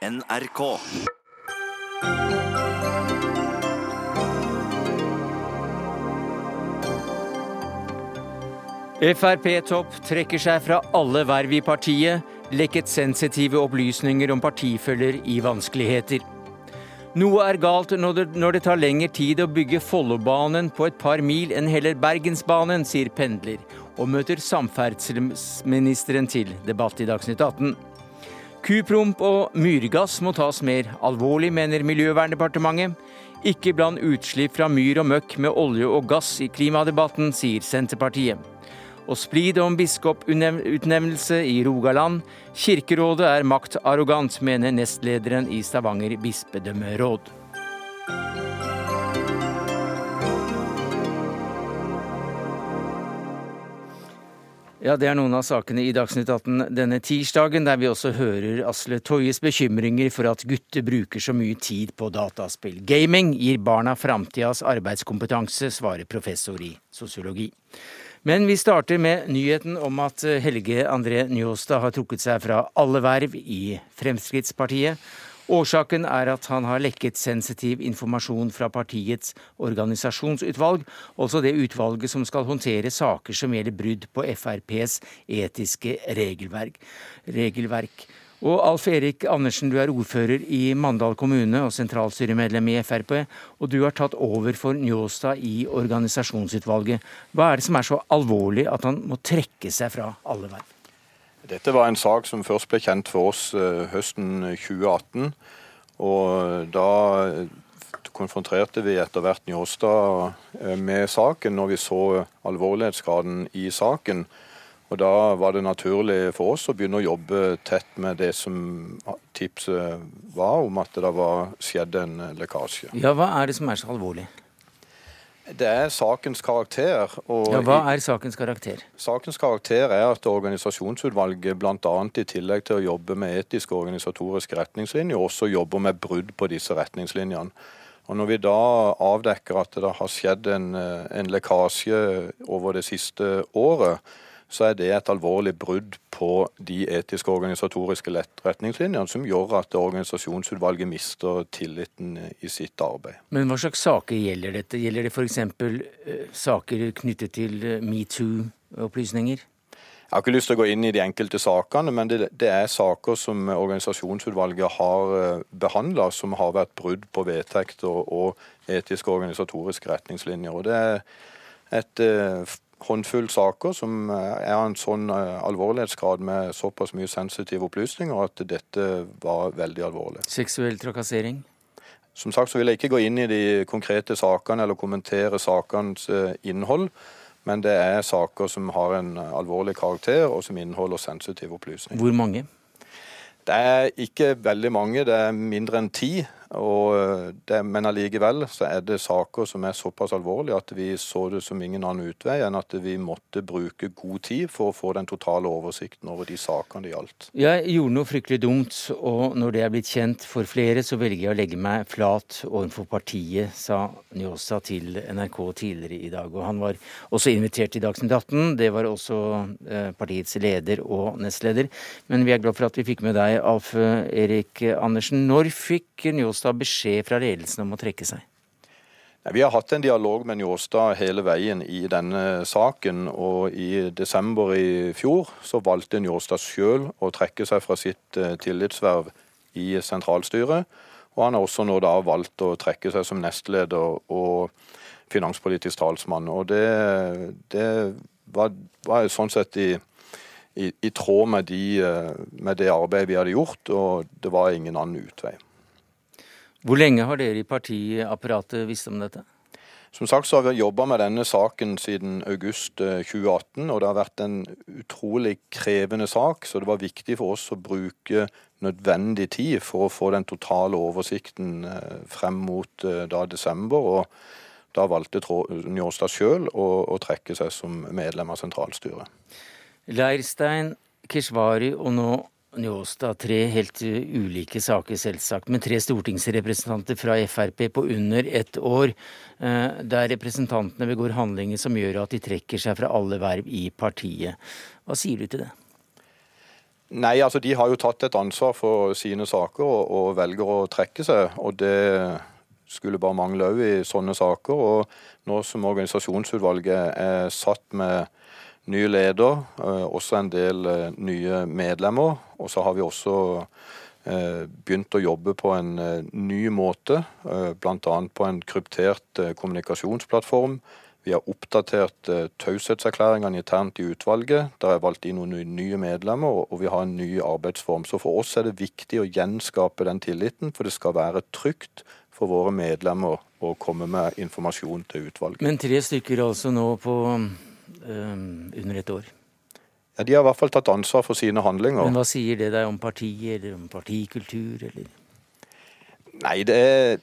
NRK. Frp-topp trekker seg fra alle verv i partiet, lekket sensitive opplysninger om partifølger i vanskeligheter. Noe er galt når det, når det tar lengre tid å bygge Follobanen på et par mil enn heller Bergensbanen, sier pendler, og møter samferdselsministeren til debatt i Dagsnytt 18. Kupromp og myrgass må tas mer alvorlig, mener Miljøverndepartementet. Ikke bland utslipp fra myr og møkk med olje og gass i klimadebatten, sier Senterpartiet og splid om biskoputnevnelse i Rogaland. Kirkerådet er maktarrogant, mener nestlederen i Stavanger bispedømmeråd. Ja, Det er noen av sakene i Dagsnytt 18 denne tirsdagen, der vi også hører Asle Toyes bekymringer for at gutter bruker så mye tid på dataspill. Gaming gir barna framtidas arbeidskompetanse, svarer professor i sosiologi. Men vi starter med nyheten om at Helge André Njåstad har trukket seg fra alle verv i Fremskrittspartiet. Årsaken er at han har lekket sensitiv informasjon fra partiets organisasjonsutvalg, altså det utvalget som skal håndtere saker som gjelder brudd på FrPs etiske regelverk. regelverk. Og Alf Erik Andersen, du er ordfører i Mandal kommune og sentralstyremedlem i Frp. Og du har tatt over for Njåstad i organisasjonsutvalget. Hva er det som er så alvorlig at han må trekke seg fra alle verv? Dette var en sak som først ble kjent for oss eh, høsten 2018. Og da konfronterte vi etter hvert Njåstad eh, med saken når vi så alvorlighetsgraden i saken. Og Da var det naturlig for oss å begynne å jobbe tett med det som tipset var om at det var skjedd en lekkasje. Ja, Hva er det som er så alvorlig? Det er sakens karakter. ja, Hva er sakens karakter? Sakens karakter er at organisasjonsutvalget bl.a. i tillegg til å jobbe med etiske og organisatoriske retningslinjer, også jobber med brudd på disse retningslinjene. Og Når vi da avdekker at det har skjedd en, en lekkasje over det siste året, så er det et alvorlig brudd på de etiske og organisatoriske retningslinjene som gjør at organisasjonsutvalget mister tilliten i sitt arbeid. Men hva slags saker gjelder dette? Gjelder det f.eks. Uh, saker knyttet til uh, metoo-opplysninger? Jeg har ikke lyst til å gå inn i de enkelte sakene, men det, det er saker som organisasjonsutvalget har uh, behandla, som har vært brudd på vedtekter og, og etiske og organisatoriske retningslinjer. Og det er et håndfull saker som eh, er av en sånn eh, alvorlighetsgrad med såpass mye sensitive opplysninger at dette var veldig alvorlig. Seksuell trakassering? Som sagt så vil jeg ikke gå inn i de konkrete sakene eller kommentere sakenes eh, innhold. Men det er saker som har en alvorlig karakter, og som inneholder sensitive opplysninger. Hvor mange? Det er ikke veldig mange, det er mindre enn ti. Eh, det, men allikevel så er det saker som er såpass alvorlige at vi så det som ingen annen utvei enn at vi måtte bruke god tid for å få den totale oversikten over de sakene det gjaldt. Jeg gjorde noe fryktelig dumt, og når det er blitt kjent for flere, så velger jeg å legge meg flat overfor partiet, sa Njåsa til NRK tidligere i dag. Og han var også invitert til Dagsnytt 18. Det var også eh, partiets leder og nestleder. Men vi er glad for at vi fikk med deg, Alf Erik Andersen. Når fikk Njåstad Njåstad beskjed fra ledelsen om å trekke seg? Vi har hatt en dialog med Njåstad hele veien i denne saken. og I desember i fjor så valgte Njåstad sjøl å trekke seg fra sitt eh, tillitsverv i sentralstyret. Og han har også nå da valgt å trekke seg som nestleder og finanspolitisk talsmann. Og det, det var, var, sånn sett i, i, i tråd med, de, eh, med det arbeidet vi hadde gjort, og det var ingen annen utvei. Hvor lenge har dere i partiapparatet visst om dette? Som sagt så har vi jobba med denne saken siden august 2018, eh, og det har vært en utrolig krevende sak. Så det var viktig for oss å bruke nødvendig tid for å få den totale oversikten eh, frem mot eh, da desember. Og da valgte Njåstad sjøl å, å trekke seg som medlem av sentralstyret. Leirstein, Keshvari og nå Njåstad, tre helt ulike saker, selvsagt, men tre stortingsrepresentanter fra Frp på under ett år, eh, der representantene begår handlinger som gjør at de trekker seg fra alle verv i partiet. Hva sier du til det? Nei, altså de har jo tatt et ansvar for sine saker og, og velger å trekke seg. Og det skulle bare mangle òg i sånne saker. Og nå som organisasjonsutvalget er satt med ny leder, eh, også en del eh, nye medlemmer, og så har vi også eh, begynt å jobbe på en ny måte, bl.a. på en kryptert kommunikasjonsplattform vi har oppdatert taushetserklæringene internt i utvalget. Der er valgt inn noen nye medlemmer, og vi har en ny arbeidsform. Så for oss er det viktig å gjenskape den tilliten, for det skal være trygt for våre medlemmer å komme med informasjon til utvalget. Men tre stykker altså nå på under et år? Ja, De har i hvert fall tatt ansvar for sine handlinger. Men hva sier det deg om partiet, eller om partikultur, eller? Nei, det er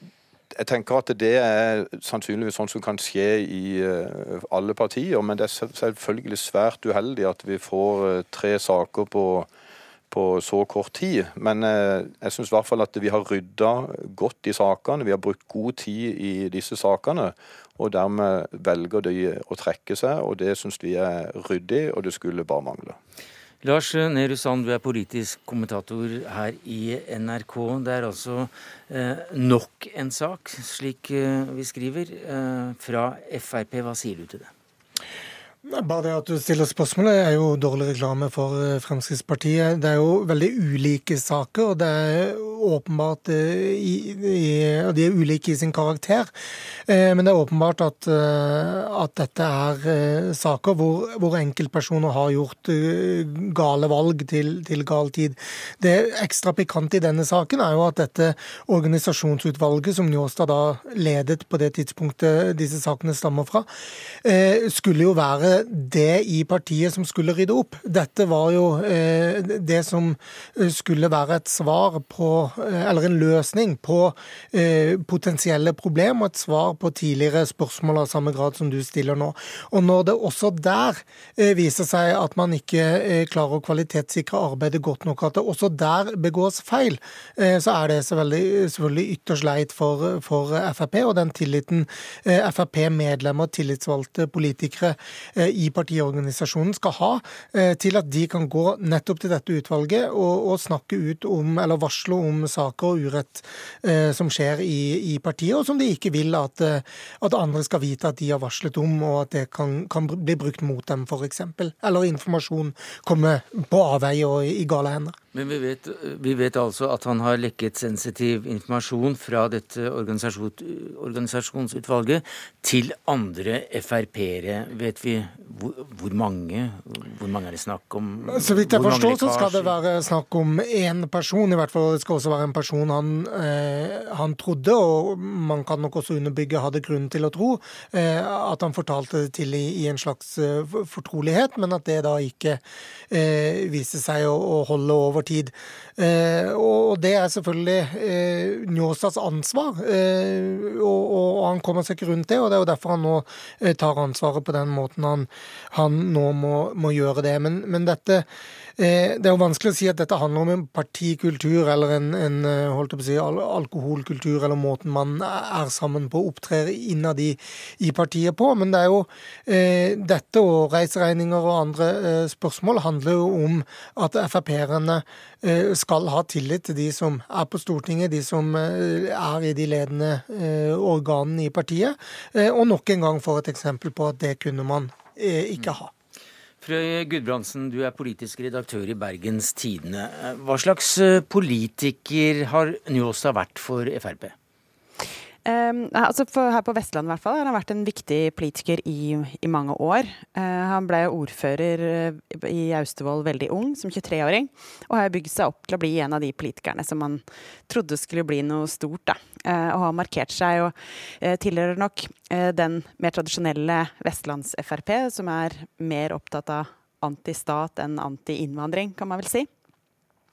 jeg tenker at det er sannsynligvis sånn som kan skje i uh, alle partier. Men det er selvfølgelig svært uheldig at vi får uh, tre saker på, på, så kort tid. Men jeg syns i hvert fall at vi har rydda godt i sakene. Vi har brukt god tid i disse sakene. Og dermed velger de å trekke seg, og det syns vi er ryddig, og det skulle bare mangle. Lars Nehru Sand, du er politisk kommentator her i NRK. Det er altså eh, nok en sak, slik eh, vi skriver, eh, fra Frp. Hva sier du til det? Bare det at du stiller spørsmålet er jo dårlig reklame for eh, Fremskrittspartiet. Det er jo veldig ulike saker, og det er åpenbart eh, Og de er ulike i sin karakter. Eh, men det er åpenbart at, at dette er saker hvor, hvor, enkeltpersoner har gjort gale valg til, til gal tid. Det ekstra pikante i denne saken er jo at dette organisasjonsutvalget, som Njåstad da ledet på det tidspunktet disse sakene stammer fra, skulle jo være det i partiet som skulle rydde opp. Dette var jo det som skulle være et svar på Eh, eller en løsning på eh, potensielle problemer, og et svar på tidligere spørsmål av samme grad som du stiller nå. Og når det også der eh, viser seg at man ikke klarer å kvalitetssikre arbeidet godt nok, at det også der begås feil, så er det selvfølgelig, ytterst leit for, for, Frp og den tilliten Frp-medlemmer tillitsvalgte politikere i partiorganisasjonen skal ha til at de kan gå nettopp til dette utvalget og, og snakke ut om, eller varsle om saker og urett eh, som skjer i, i, partiet, og som de ikke vil at, eh, at, andre skal vite at de har varslet om, og at det kan, kan bli brukt mot dem, f.eks. Eller informasjon kommer på avveie og i gale hender. Men vi vet, vi vet, altså at han har lekket sensitiv informasjon fra dette organisasjonsutvalget til andre Frp-ere. Vet vi hvor, hvor, mange? Hvor mange er det snakk om? Så vidt jeg forstår, så skal det være snakk om én person. I hvert fall det skal også være en person han, eh, han trodde, og man kan nok også underbygge hadde grunn til å tro, eh, at han fortalte det til i, i en slags eh, fortrolighet, men at det da ikke eh, viste seg å, å holde over tid. Eh, og det er selvfølgelig eh, Njåstads ansvar, eh, og, han kommer seg ikke rundt det. og Det er jo derfor han nå tar ansvaret på den måten han, han nå må, må, gjøre det. Men, men dette det er jo vanskelig å si at dette handler om en partikultur eller en, en eh, holdt på å si, alkoholkultur, eller måten man er sammen på og opptrer innad i, i, partiet på. Men det er jo eh, dette og reiseregninger og andre eh, spørsmål handler jo om at Frp-erne eh, skal ha tillit til de som er på Stortinget, de som eh, er i de ledende organene i partiet. og nok en gang får et eksempel på at det kunne man ikke ha. Frøy Gudbrandsen, du er politisk redaktør i Bergens Tidende. Hva slags eh, politiker har Njåstad vært for Frp? Um, altså her på Vestlandet hvert fall, har han vært en viktig politiker i, i mange år. Uh, han ble ordfører uh, i Austevoll veldig ung, som 23-åring, og har bygd seg opp til å bli en av de politikerne som man trodde skulle bli noe stort. Uh, og har markert seg og tilhører nok den mer tradisjonelle vestlands-Frp, som er mer opptatt av antistat enn anti-innvandring, kan man vel si.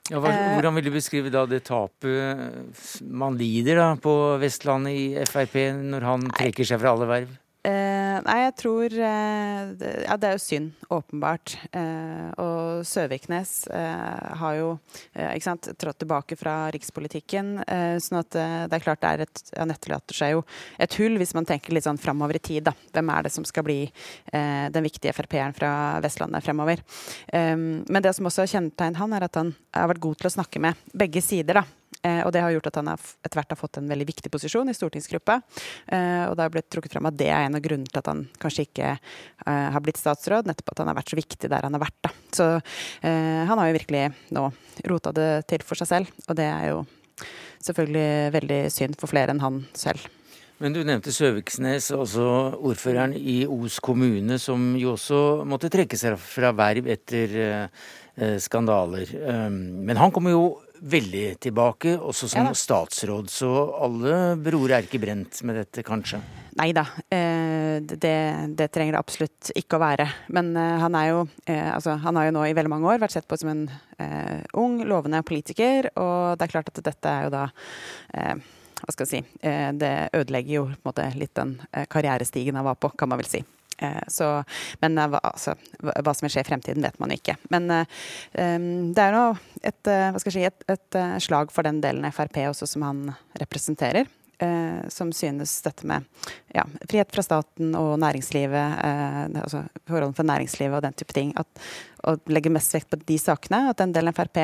Ja, eh, hvordan vil du beskrive da det tapet man lider da på Vestlandet i Frp, når han trekker seg fra alle verv? Eh, nei, jeg tror uh, det, Ja, det er jo synd, åpenbart. Uh, og Søviknes har jo ikke sant, trådt tilbake fra rikspolitikken. sånn at det er klart det er et Han etterlater seg jo et hull, hvis man tenker litt sånn framover i tid. da. Hvem er det som skal bli den viktige Frp-eren fra Vestlandet fremover? Um, men det som også har kjennetegnet han, er at han har vært god til å snakke med begge sider. da. Eh, og det har gjort at han etter hvert har fått en veldig viktig posisjon i stortingsgruppa. Eh, og det har blitt trukket frem at det er en av grunnene til at han kanskje ikke eh, har blitt statsråd, nettopp at han har vært så viktig der han har vært. Da. Så han har jo virkelig nå rota det til for seg selv, og det er jo selvfølgelig veldig synd for flere enn han selv. Men du nevnte Søviksnes, også ordføreren i Os kommune, som jo også måtte trekke seg fra verv etter skandaler. Men han kommer jo veldig tilbake, også som ja, statsråd. Så alle broer er ikke brent med dette, kanskje? Nei da, eh, det, det, trenger det absolutt ikke å være. Men eh, han, er jo, eh, altså, han har jo nå i veldig mange år vært sett på som en uh, ung, lovende politiker. Og det er klart at dette er jo da uh, Hva skal jeg si Det ødelegger jo måte litt den karrierestigen han var på, kan man vel si. Eh, så, men eh, altså, hva som vil skje i fremtiden, vet man ikke. Men um, det er nå et, si, et, et, slag for den delen Frp også som han representerer. Uh, som synes dette med ja, frihet fra staten og næringslivet, uh, altså forholdene for næringslivet og den type ting, at, å legge mest vekt på de sakene, at den delen Frp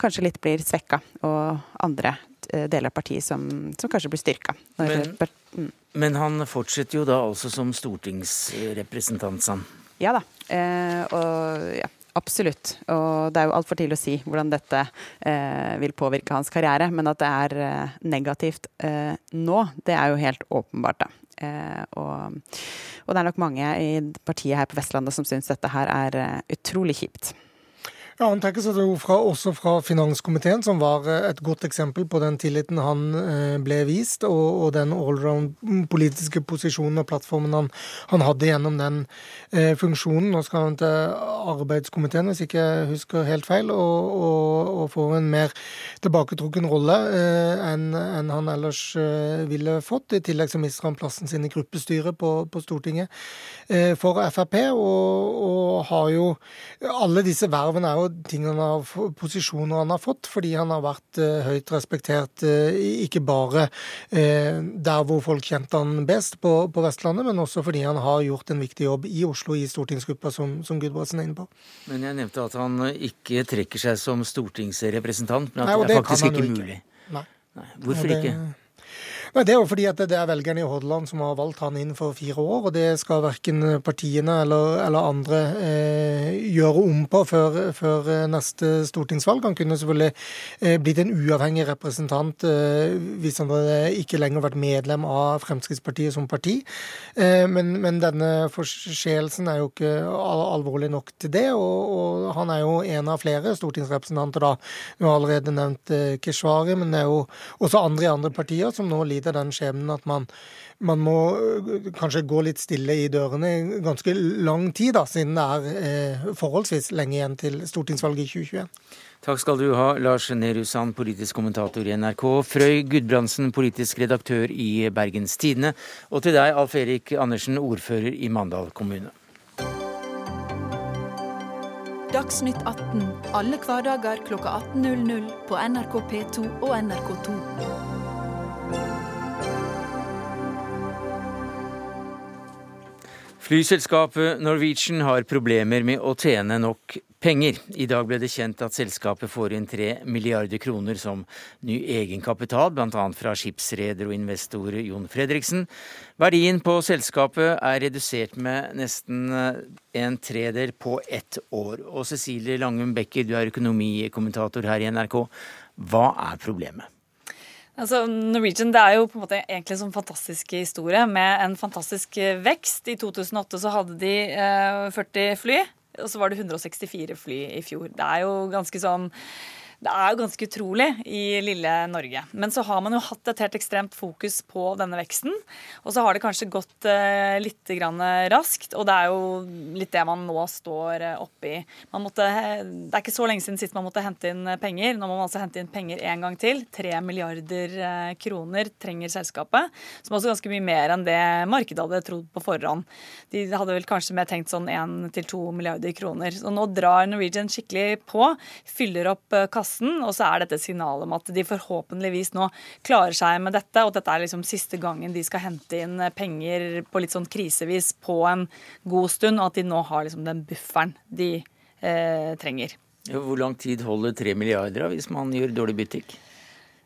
kanskje litt blir svekka, og andre deler av partiet som, som kanskje blir styrka. Men, mm. Men han fortsetter jo da altså som stortingsrepresentant, Sam? Ja da. Eh, og ja, absolutt. Og det er jo altfor tidlig å si hvordan dette eh, vil påvirke hans karriere. Men at det er eh, negativt eh, nå, det er jo helt åpenbart, da. Eh, og, og, det er nok mange i partiet her på Vestlandet som syns dette her er eh, utrolig kjipt. Ja, Han trekker seg jo fra, også fra finanskomiteen, som var eh, et godt eksempel på den tilliten han eh, ble vist, og, og den allround politiske posisjonen og plattformen han, han hadde gjennom den eh, funksjonen. Nå skal han til arbeidskomiteen, hvis ikke jeg husker helt feil, og, og, og får en mer tilbaketrukken rolle eh, enn en han ellers eh, ville fått. I tillegg så mister han plassen sin i gruppestyret på, på Stortinget for Frp, og, og har jo Alle disse vervene er jo tingene han har, posisjoner han har fått, fordi han har vært uh, høyt respektert uh, ikke bare uh, der hvor folk kjente han best, på, på, Vestlandet, men også fordi han har gjort en viktig jobb i Oslo, i stortingsgruppa, som, som Gudbrandsen er inne på. Men jeg nevnte at han ikke trekker seg som stortingsrepresentant, men at Nei, det, det er faktisk ikke mulig. Nei. Nei. Hvorfor ja, det... ikke? Nei, Det er jo fordi at det er velgerne i Hordaland som har valgt han inn for fire år, og det skal verken partiene eller, eller andre eh, gjøre om på før, før, neste stortingsvalg. Han kunne selvfølgelig eh, blitt en uavhengig representant eh, hvis han ikke lenger vært medlem av Fremskrittspartiet som parti. Eh, men, men, denne forseelsen er jo ikke al alvorlig nok til det, og, og, han er jo en av flere stortingsrepresentanter da. Du har allerede nevnt eh, Keshvari, men det er jo også andre i andre partier som nå lider til den skjebnen at man, man, må øh, kanskje gå litt stille i dørene i ganske lang tid, da, siden det er eh, forholdsvis lenge igjen til stortingsvalget i 2021. Takk skal du ha, Lars Nehru Sand, politisk kommentator i NRK, Frøy Gudbrandsen, politisk redaktør i Bergens Tidende, og til deg, Alf Erik Andersen, ordfører i Mandal kommune. Dagsnytt 18 alle hverdager kl 18.00 på NRK P2 og NRK2. Flyselskapet Norwegian har problemer med å tjene nok penger. I dag ble det kjent at selskapet får inn tre milliarder kroner som ny egenkapital, bl.a. fra skipsreder og investor Jon Fredriksen. Verdien på selskapet er redusert med nesten eh, en tredel på ett år. Og Cecilie Langum Becker, du er økonomikommentator her i NRK. Hva er problemet? Altså, Norwegian det er jo på en måte egentlig en sånn fantastisk historie med en fantastisk eh, vekst. I 2008 så hadde de eh, 40 fly, og så var det 164 fly i fjor. Det er jo ganske sånn Det er jo ganske utrolig i lille Norge. Men så har man jo hatt et helt ekstremt fokus på denne veksten. Og så har det kanskje gått uh, litt grann raskt, og det er jo litt det man nå står uh, oppi. Måtte, det er ikke så lenge siden sist man måtte hente inn penger. Nå må man altså hente inn penger en gang til. Tre milliarder uh, kroner trenger selskapet. Som også ganske mye mer enn det markedet hadde trodd på forhånd. De hadde vel kanskje mer tenkt sånn én til to milliarder kroner. Så nå drar Norwegian skikkelig på, fyller opp kassa kassen. Og så er dette signalet om at de forhåpentligvis nå klarer seg med dette, og at dette er liksom siste gangen de skal hente inn penger på litt sånn krisevis på en god stund, og at de nå har liksom den bufferen de eh, trenger. Hvor lang tid holder tre milliarder hvis man gjør dårlig butikk?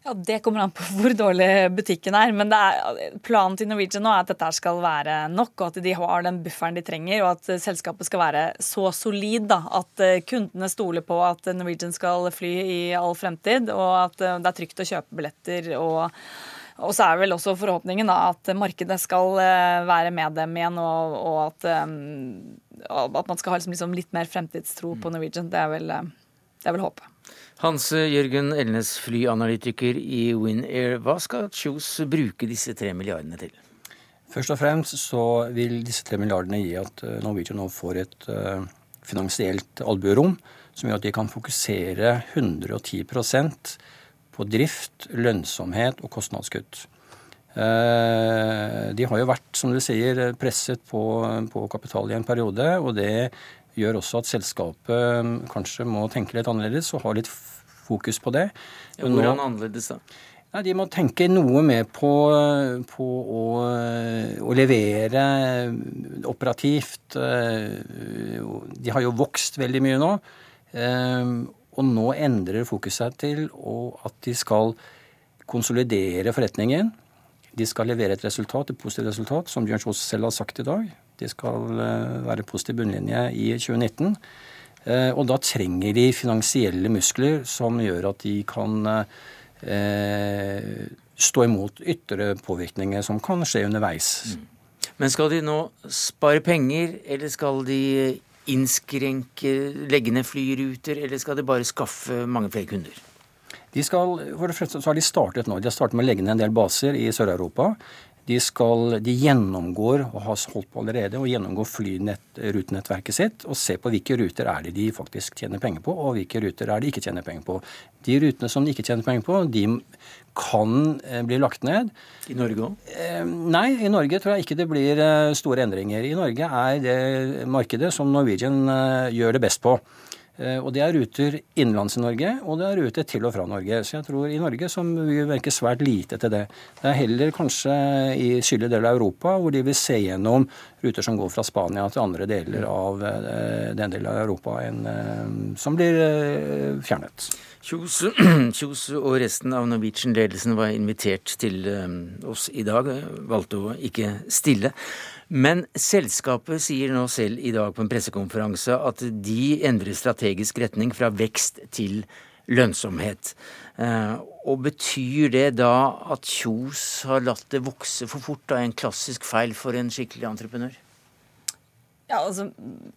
Ja, Det kommer an på hvor dårlig butikken er. Men er, planen til Norwegian nå er at dette skal være nok, og at de har den bufferen de trenger, og at selskapet skal være så solid da, at eh, kundene stoler på at Norwegian skal fly i all fremtid, og at eh, det er trygt å kjøpe billetter. og og så er vel også forhåpningen da, at markedet skal eh, være med dem igjen, og, og at, at, man skal ha liksom, liksom litt mer fremtidstro på Norwegian. Det er vel, det er vel håpet. Hans Jørgen Elnes, flyanalytiker i WinAir. Hva skal Kjos bruke disse tre milliardene til? Først og fremst så vil disse tre milliardene gi at eh, Norwegian nå får et uh, finansielt albuerom som gjør at de kan fokusere 110% på drift, lønnsomhet og kostnadskutt. De har jo vært, som du sier, presset på, på kapital i en periode, og det gjør også at selskapet um, kanskje må tenke litt annerledes og ha litt fokus på det. Ja, hvordan Nå, annerledes da? Nei, de må tenke noe mer på, på å, å, levere operativt. De har jo vokst veldig mye nå. Um, og nå endrer fokuset til at de skal konsolidere forretningen. De skal levere et resultat, et positivt resultat, som Bjørn Kjos selv har sagt i dag. De skal eh, være positiv bunnlinje i 2019. Eh, og da trenger de finansielle muskler som gjør at de kan eh, stå imot ytre påvirkninger som kan skje underveis. Mm. Men skal de nå spare penger, eller skal de innskrenke, legge ned flyruter, eller skal de bare skaffe mange flere kunder? De skal, for det første så har de startet nå. De har startet med å legge ned en del baser i Sør-Europa. De, skal, de gjennomgår, og har holdt på allerede, og gjennomgår flyrutenettverket sitt og se på hvilke ruter er det de faktisk tjener penger på, og hvilke ruter er de ikke tjener penger på. De rutene som de ikke tjener penger på, de kan eh, bli lagt ned. I Norge òg? Eh, nei, i Norge tror jeg ikke det blir eh, store endringer. I Norge er det markedet som Norwegian gjør det best på. Eh, og det er ruter innenlands i Norge, og det er ruter til og fra Norge. Så jeg tror i Norge som vi virker svært lite til det. Det er heller kanskje i sydlige deler av Europa hvor de vil se gjennom ruter som går fra Spania til andre deler av eh, den delen av Europa enn, eh, som blir fjernet. Kjos og resten av Norwegian-ledelsen var invitert til oss i dag, valgte å ikke stille. Men selskapet sier nå selv i dag på en pressekonferanse at de endrer strategisk retning fra vekst til lønnsomhet. Eh, og betyr det da at Kjos har latt det vokse for fort? Da en klassisk feil for en skikkelig entreprenør? Ja, altså,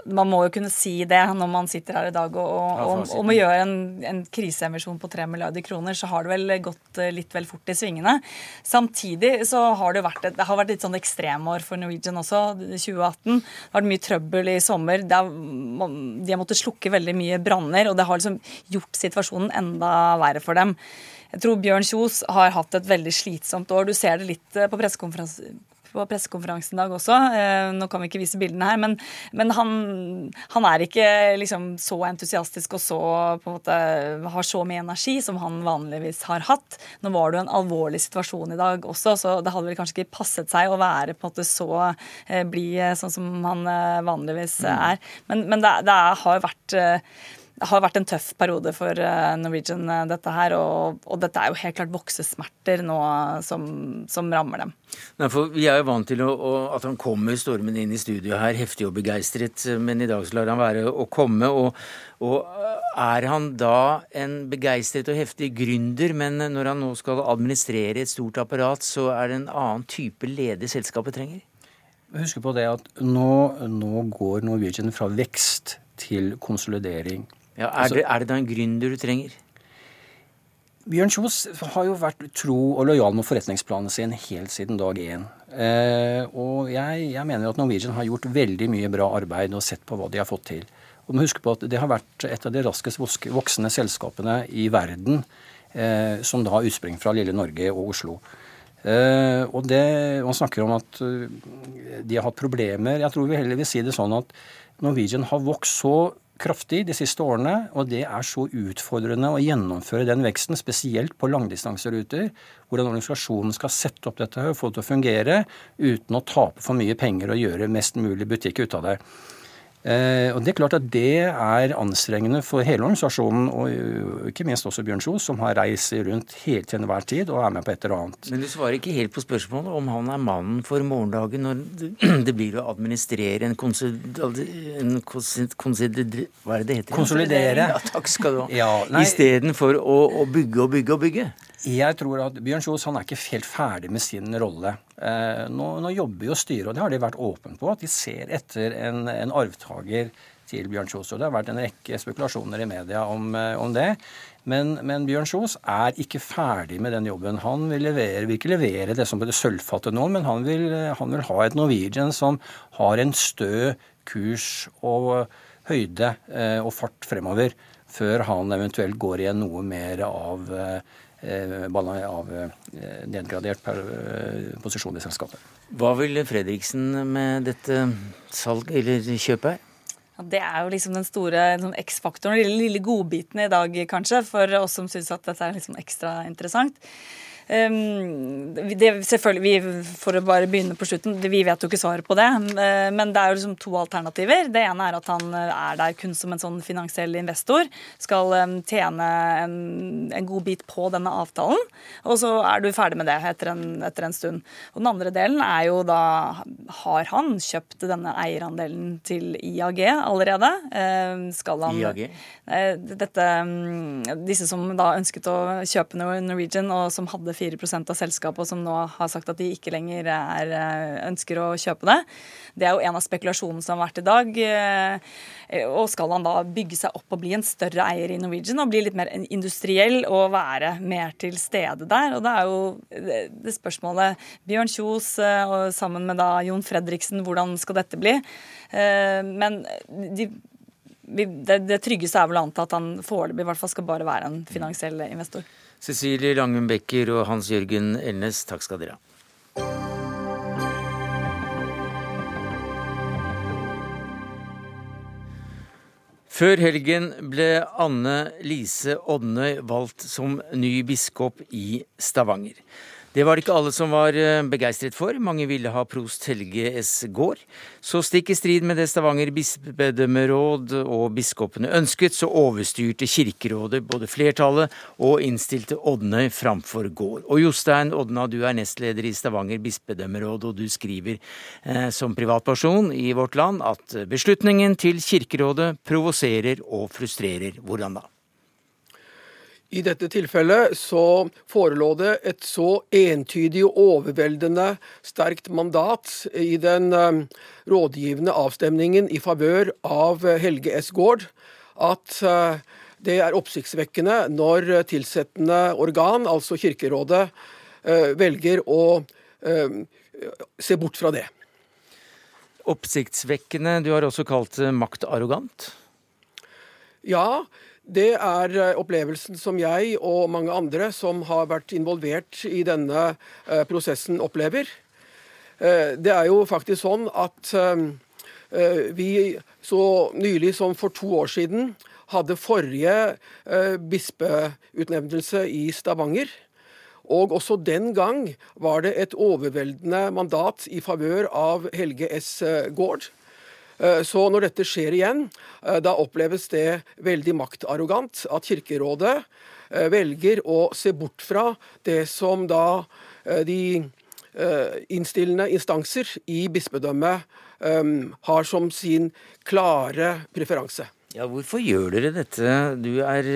Man må jo kunne si det når man sitter her i dag og, og, og må gjøre en, en kriseemisjon på 3 milliarder kroner. Så har det vel gått eh, litt vel fort i svingene. Samtidig så har det vært et, det har vært litt sånn ekstremår for Norwegian også, 2018. Det har vært mye trøbbel i sommer. Er, de har måttet slukke veldig mye branner, og det har liksom gjort situasjonen enda verre for dem. Jeg tror Bjørn Kjos har hatt et veldig slitsomt år. Du ser det litt eh, på på pressekonferansen i dag også. Eh, nå kan vi ikke vise bildene her, men, men han, han, er ikke liksom så entusiastisk og så på en måte har så mye energi som han vanligvis har hatt. Nå var det jo en alvorlig situasjon i dag også, så det hadde vel kanskje ikke passet seg å være på en måte så eh, blid sånn som han eh, vanligvis mm. er. Men, men det, det har vært det har vært en tøff periode for eh, Norwegian, eh, dette her. Og, og dette er jo helt klart voksesmerter nå som, som rammer dem. Nei, for Vi er jo vant til å, å, at han kommer stormende inn i studio her, heftig og begeistret. Men i dag så lar han være å komme. Og, og er han da en begeistret og heftig gründer, men når han nå skal administrere et stort apparat, så er det en annen type leder selskapet trenger? Husk på det at nå, nå går Norwegian fra vekst til konsolidering. Ja, er, altså, det, er, det, da en gründer du trenger? Bjørn Kjos har jo vært tro og lojal mot forretningsplanen sin helt siden dag én. Eh, og jeg, jeg, mener at Norwegian har gjort veldig mye bra arbeid og sett på hva de har fått til. Og må huske på at Det har vært et av de raskest voksende selskapene i verden eh, som da har utspring fra lille Norge og Oslo. Eh, og det, Man snakker om at uh, de har hatt problemer. Jeg tror vi heller vil si det sånn at Norwegian har vokst så kraftig de siste årene, og det er så utfordrende å gjennomføre den veksten, spesielt på langdistanseruter, hvordan organisasjonen skal sette opp dette og få det til å fungere uten å tape for mye penger og gjøre mest mulig butikk ut av det. Eh, og Det er klart at det er anstrengende for hele organisasjonen, og ikke minst også Bjørn Kjos, som har reist rundt helt til enhver tid og er med på et eller annet. Men du svarer ikke helt på spørsmålet om han er mannen for morgendagen når det blir å administrere en, en Hva er det det heter? Konsolidere. Ja, takk skal du ha. Ja, Istedenfor å, å bygge og bygge og bygge. Jeg tror at Bjørn Kjos han er ikke helt ferdig med sin rolle. Eh, nå, nå, jobber jo styret, og det har de vært åpne på, at de ser etter en, en arvtaker til Bjørn Kjos. Og det har vært en rekke spekulasjoner i media om, eh, om det. Men, men, Bjørn Kjos er ikke ferdig med den jobben. Han vil, levere, vil ikke levere det som ble sølvfattet nå, men han vil, han vil, ha et Norwegian som har en stø kurs og høyde eh, og fart fremover, før han eventuelt går igjen noe mer av av eh, nedgradert per eh, posisjon i selskapet. Hva vil Fredriksen med dette salget eller kjøpet her? Ja, det er jo liksom den store sånn X-faktoren, den lille, lille godbiten i dag, kanskje, for oss som syns at dette er liksom ekstra interessant. Det, selvfølgelig, vi, For å bare begynne på slutten, vi vet jo ikke svaret på det. Eh, men det er jo liksom to alternativer. Det ene er at han eh, er der kun som en sånn finansiell investor. Skal tjene en, en god bit på denne avtalen. Og så er du ferdig med det etter en, etter en stund. Og den andre delen er jo da Har han kjøpt denne eierandelen til IAG allerede? Skal han IAG? Eh, dette, disse som da ønsket å kjøpe Norwegian, og som hadde 4% av selskapet, som nå har sagt at de ikke lenger er, eh, ønsker å kjøpe det. Det er jo en av spekulasjonene som har vært i dag. Eh, og skal han da bygge seg opp og bli en større eier i Norwegian og bli litt mer industriell og være mer til stede der? Og det er jo det spørsmålet Bjørn Kjos og sammen med da Jon Fredriksen, hvordan skal dette bli? Men de det, det, tryggeste er vel å anta at han foreløpig skal bare være en finansiell investor. Cecilie Langum Becker og Hans Jørgen Elnes, takk skal dere ha. Før helgen ble Anne Lise Odnøy valgt som ny biskop i Stavanger. Det var det ikke alle som var eh, begeistret for. Mange ville ha prost Helge S. Gaard. Så stikk i strid med det Stavanger bispedømmeråd og biskopene ønsket, så overstyrte Kirkerådet både flertallet og innstilte Odnøy framfor Gaard. Og Jostein Odna, du er nestleder i Stavanger bispedømmeråd, og du skriver eh, som privatperson i Vårt Land at beslutningen til Kirkerådet provoserer og frustrerer. Hvordan da? I dette tilfellet så forelå det et så entydig og overveldende sterkt mandat i den um, rådgivende avstemningen i favør av Helge S. Gaard at uh, det er oppsiktsvekkende når tilsettende organ, altså Kirkerådet, velger å se bort fra det. Oppsiktsvekkende. Du har også kalt det maktarrogant? Ja, det er eh, opplevelsen som jeg og mange andre som har vært involvert i denne eh, prosessen, opplever. Eh, det er jo faktisk sånn at vi så nylig som for to år siden hadde forrige bispeutnevnelse i Stavanger. Og også den gang var det et overveldende mandat i favør av Helge S. Gaard. Eh, så når dette skjer igjen, eh, da oppleves det veldig maktarrogant at Kirkerådet eh, velger å se bort fra det som da de innstillende instanser i bispedømmet har som sin klare preferanse. Ja, Hvorfor gjør dere dette? Du er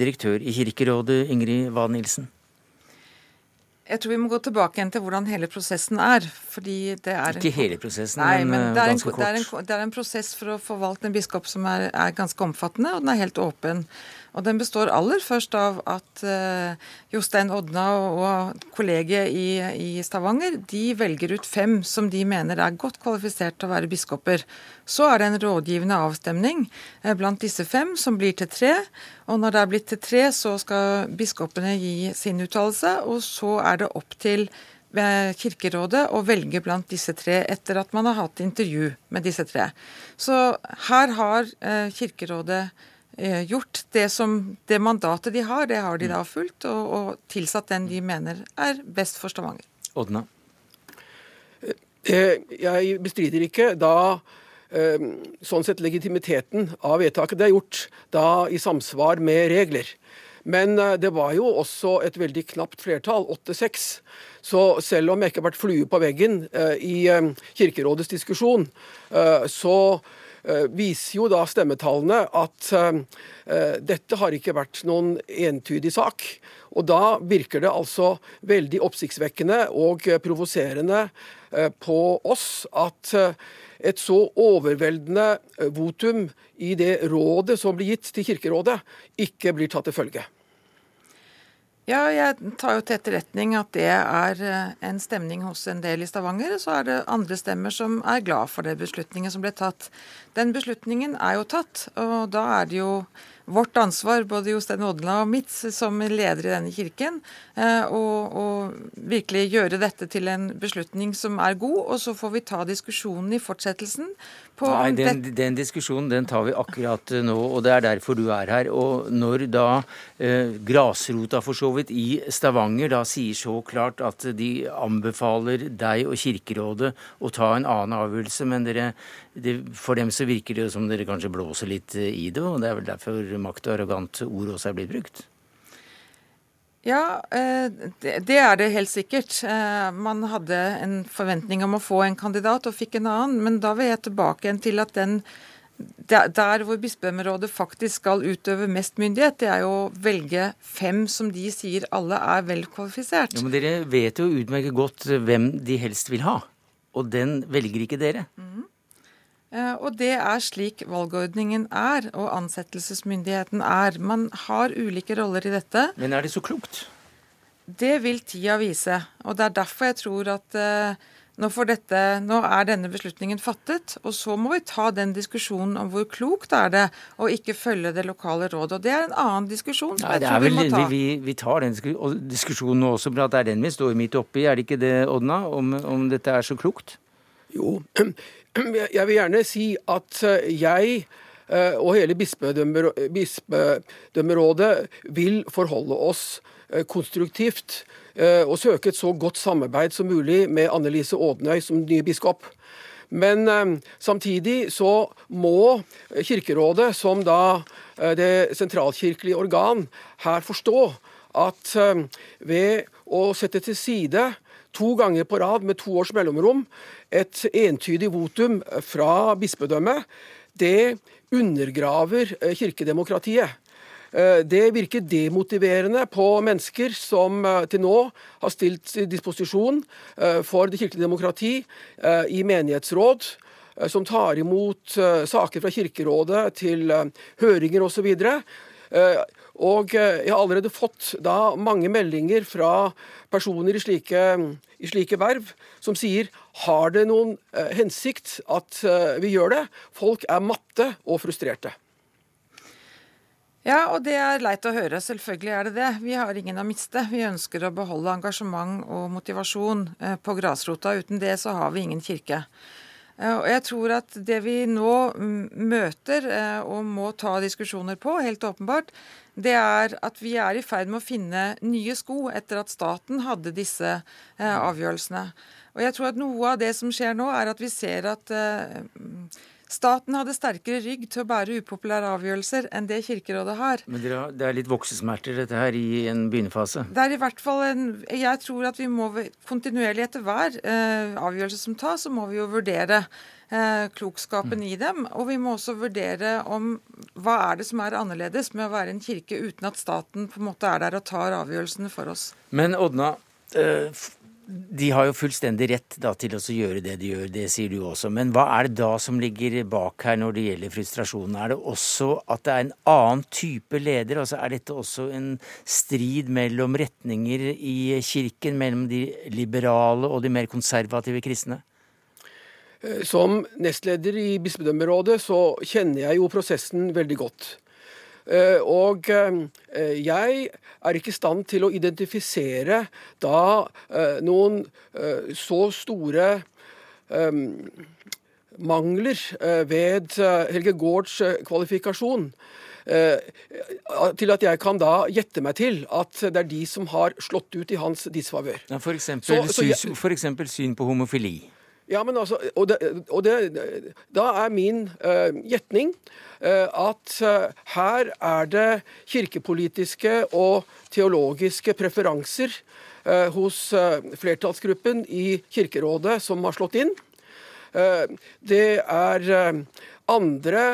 direktør i Kirkerådet, Ingrid Wahl Nilsen. Jeg tror vi må gå tilbake igjen til hvordan hele prosessen er. fordi det er Ikke hele prosessen, nei, men, men det er ganske en, kort. Det er, en, det er, en, prosess for å få valgt en biskop som er, er, ganske omfattende, og den er helt åpen. Og den består aller først av at uh, Jostein Odna og, kollegiet i, i, Stavanger de velger ut fem som de mener er godt kvalifisert til å være biskoper. Så er det en rådgivende avstemning uh, blant disse fem som blir til tre. Og når det er blitt til tre, så skal biskopene gi sin uttalelse, og så er det opp til Kirkerådet å velge blant disse tre etter at man har hatt intervju med disse tre. Så her har eh, Kirkerådet Eh, gjort det, som, det mandatet de har, det har de da fulgt, og, og tilsatt den de mener er best for Stavanger. Odna? Eh, jeg bestrider ikke da eh, sånn sett legitimiteten av vedtaket. Det er gjort da i samsvar med regler. Men det var jo også et veldig knapt flertall, 8-6. Så selv om jeg ikke har vært flue på veggen i Kirkerådets diskusjon, så Eh, viser jo da stemmetallene at eh, eh, dette har ikke vært noen entydig sak. Og da virker det altså veldig oppsiktsvekkende og provoserende på oss at et så overveldende votum i det rådet som blir gitt til Kirkerådet, ikke blir tatt til følge. Ja, jeg tar jo til etterretning at det er eh, en stemning hos en del i Stavanger. Så er det andre stemmer som er glad for det beslutningen som ble tatt. Den beslutningen er jo tatt, og da er det jo vårt ansvar, både Jostein Odla og mitt, som leder i denne kirken, eh, å virkelig gjøre dette til en beslutning som er god. Og så får vi ta diskusjonen i fortsettelsen Nei, den, den, diskusjonen den tar vi akkurat nå, og det er derfor du er her. Og når da eh, grasrota for så vidt i Stavanger da sier så klart at de anbefaler deg og Kirkerådet å ta en annen avgjørelse, men dere, det, for dem så virker det som dere kanskje blåser litt i det, og det er vel derfor makt og arrogant ord også er blitt brukt? Ja, eh, det er det helt sikkert. Eh, man hadde en forventning om å få en kandidat og fikk en annen. Men da vil jeg tilbake igjen til at den der hvor bispedømmerådet faktisk skal utøve mest myndighet, det er jo å velge fem som de sier alle er vel kvalifisert. Ja, men dere vet jo utmerket godt hvem de helst vil ha. Og den velger ikke dere. Mm. Eh, og det er slik valgordningen er, og ansettelsesmyndigheten er. Man har ulike roller i dette. Men er det så klokt? Det vil tida vise. Og det er derfor jeg tror at uh, nå, dette, nå, er denne beslutningen fattet, og så må vi ta den diskusjonen om hvor klokt er det å ikke følge det lokale rådet. Og det er en annen diskusjon. Nei, det er vel, vi, vi, vi, tar den diskusjonen nå også, for det er den vi står midt oppi. Er det ikke det, Odna, om, om dette er så klokt? Jo, Jeg vil gjerne si at eh, jeg eh, og hele bispedømmerådet vil forholde oss eh, konstruktivt og søke et så godt samarbeid som mulig med Annelise Ådnøy som ny biskop. Men samtidig så må Kirkerådet, som da det sentralkirkelige organ, her forstå at ved å sette til side to ganger på rad med to års mellomrom et entydig votum fra bispedømmet, det undergraver eh, kirkedemokratiet. Eh, det virker demotiverende på mennesker som eh, til nå har stilt til disposisjon for det kirkelige demokrati i menighetsråd, som tar imot saker fra Kirkerådet til høringer osv. Og jeg har allerede fått da mange meldinger fra personer i slike, i slike verv som sier har det noen eh, hensikt at eh, vi gjør det? Folk er matte og frustrerte. Ja, og det er leit å høre. Selvfølgelig er det det. Vi har ingen å miste. Vi ønsker å beholde engasjement og motivasjon eh, på grasrota. Uten det så har vi ingen kirke. Eh, og jeg tror at det vi nå møter eh, og må ta diskusjoner på, helt åpenbart, det er at vi er i ferd med å finne nye sko etter at staten hadde disse eh, avgjørelsene. Og jeg tror at noe av det som skjer nå, er at vi ser at Staten hadde sterkere rygg til å bære upopulære avgjørelser enn det Kirkerådet har. Men det er litt voksesmerter dette her i en begynnerfase? Det er i hvert fall en Jeg tror at vi må kontinuerlig etter hver eh, avgjørelse som tas, så må vi jo vurdere eh, klokskapen mm. i dem. Og vi må også vurdere om hva er det som er annerledes med å være en kirke uten at staten på en måte er der og tar avgjørelsene for oss. Men Odna, eh, De har jo fullstendig rett da, til å gjøre det de gjør, det sier du også. Men hva er det da som ligger bak her når det gjelder frustrasjonen? Er det også at det er en annen type leder? Altså Er dette også en strid mellom retninger i kirken, mellom de liberale og de mer konservative kristne? Eh, som nestleder i bispedømmerådet så kjenner jeg jo prosessen veldig godt. Eh, og eh, jeg er ikke i stand til å identifisere da eh, noen så store mangler ved Helge Gaards kvalifikasjon. til at jeg kan da gjette meg til at det er de som har slått ut i hans disfavør. Ja, F.eks. syn på homofili? Ja, men altså, og, det, og det, Da er min uh, gjetning uh, at uh, her er det kirkepolitiske og teologiske preferanser hos flertallsgruppen i Kirkerådet som har slått inn. det er andre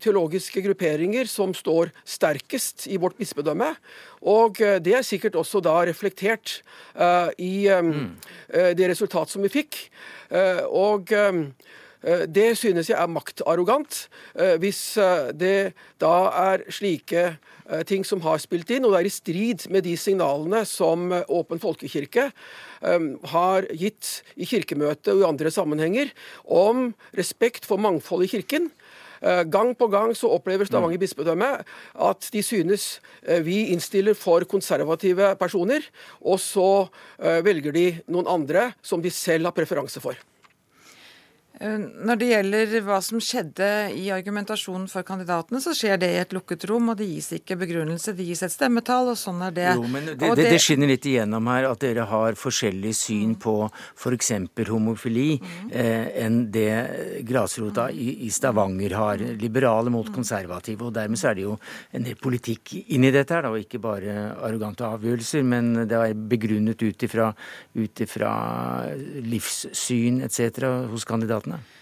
teologiske grupperinger som står sterkest i vårt bispedømme. Og eh, det er sikkert også da reflektert uh, i mm. det resultat som vi fikk. og det synes jeg er maktarrogant, hvis det da er slike ting som har spilt inn, og det er i strid med de signalene som Åpen folkekirke har gitt i Kirkemøtet og i andre sammenhenger om respekt for mangfold i Kirken. Eh, gang på gang så opplever Stavanger bispedømme at de synes eh, vi innstiller for konservative personer, og så eh, velger de noen andre som de selv har preferanse for. Eh, når det gjelder hva som skjedde i argumentasjonen for kandidatene, så skjer det i et lukket rom, og det gis ikke begrunnelse. Det gis et stemmetall, og sånn er det. Jo, men det, det, det skinner litt igjennom her at dere har forskjellig syn på f.eks. homofili mm. eh, enn det grasrota i, i, Stavanger har. Liberale mot konservative. Og dermed så er det jo en del politikk inni dette her, da, og ikke bare arrogante avgjørelser, men det er begrunnet ut ifra livssyn etc. hos kandidatene kandidatene?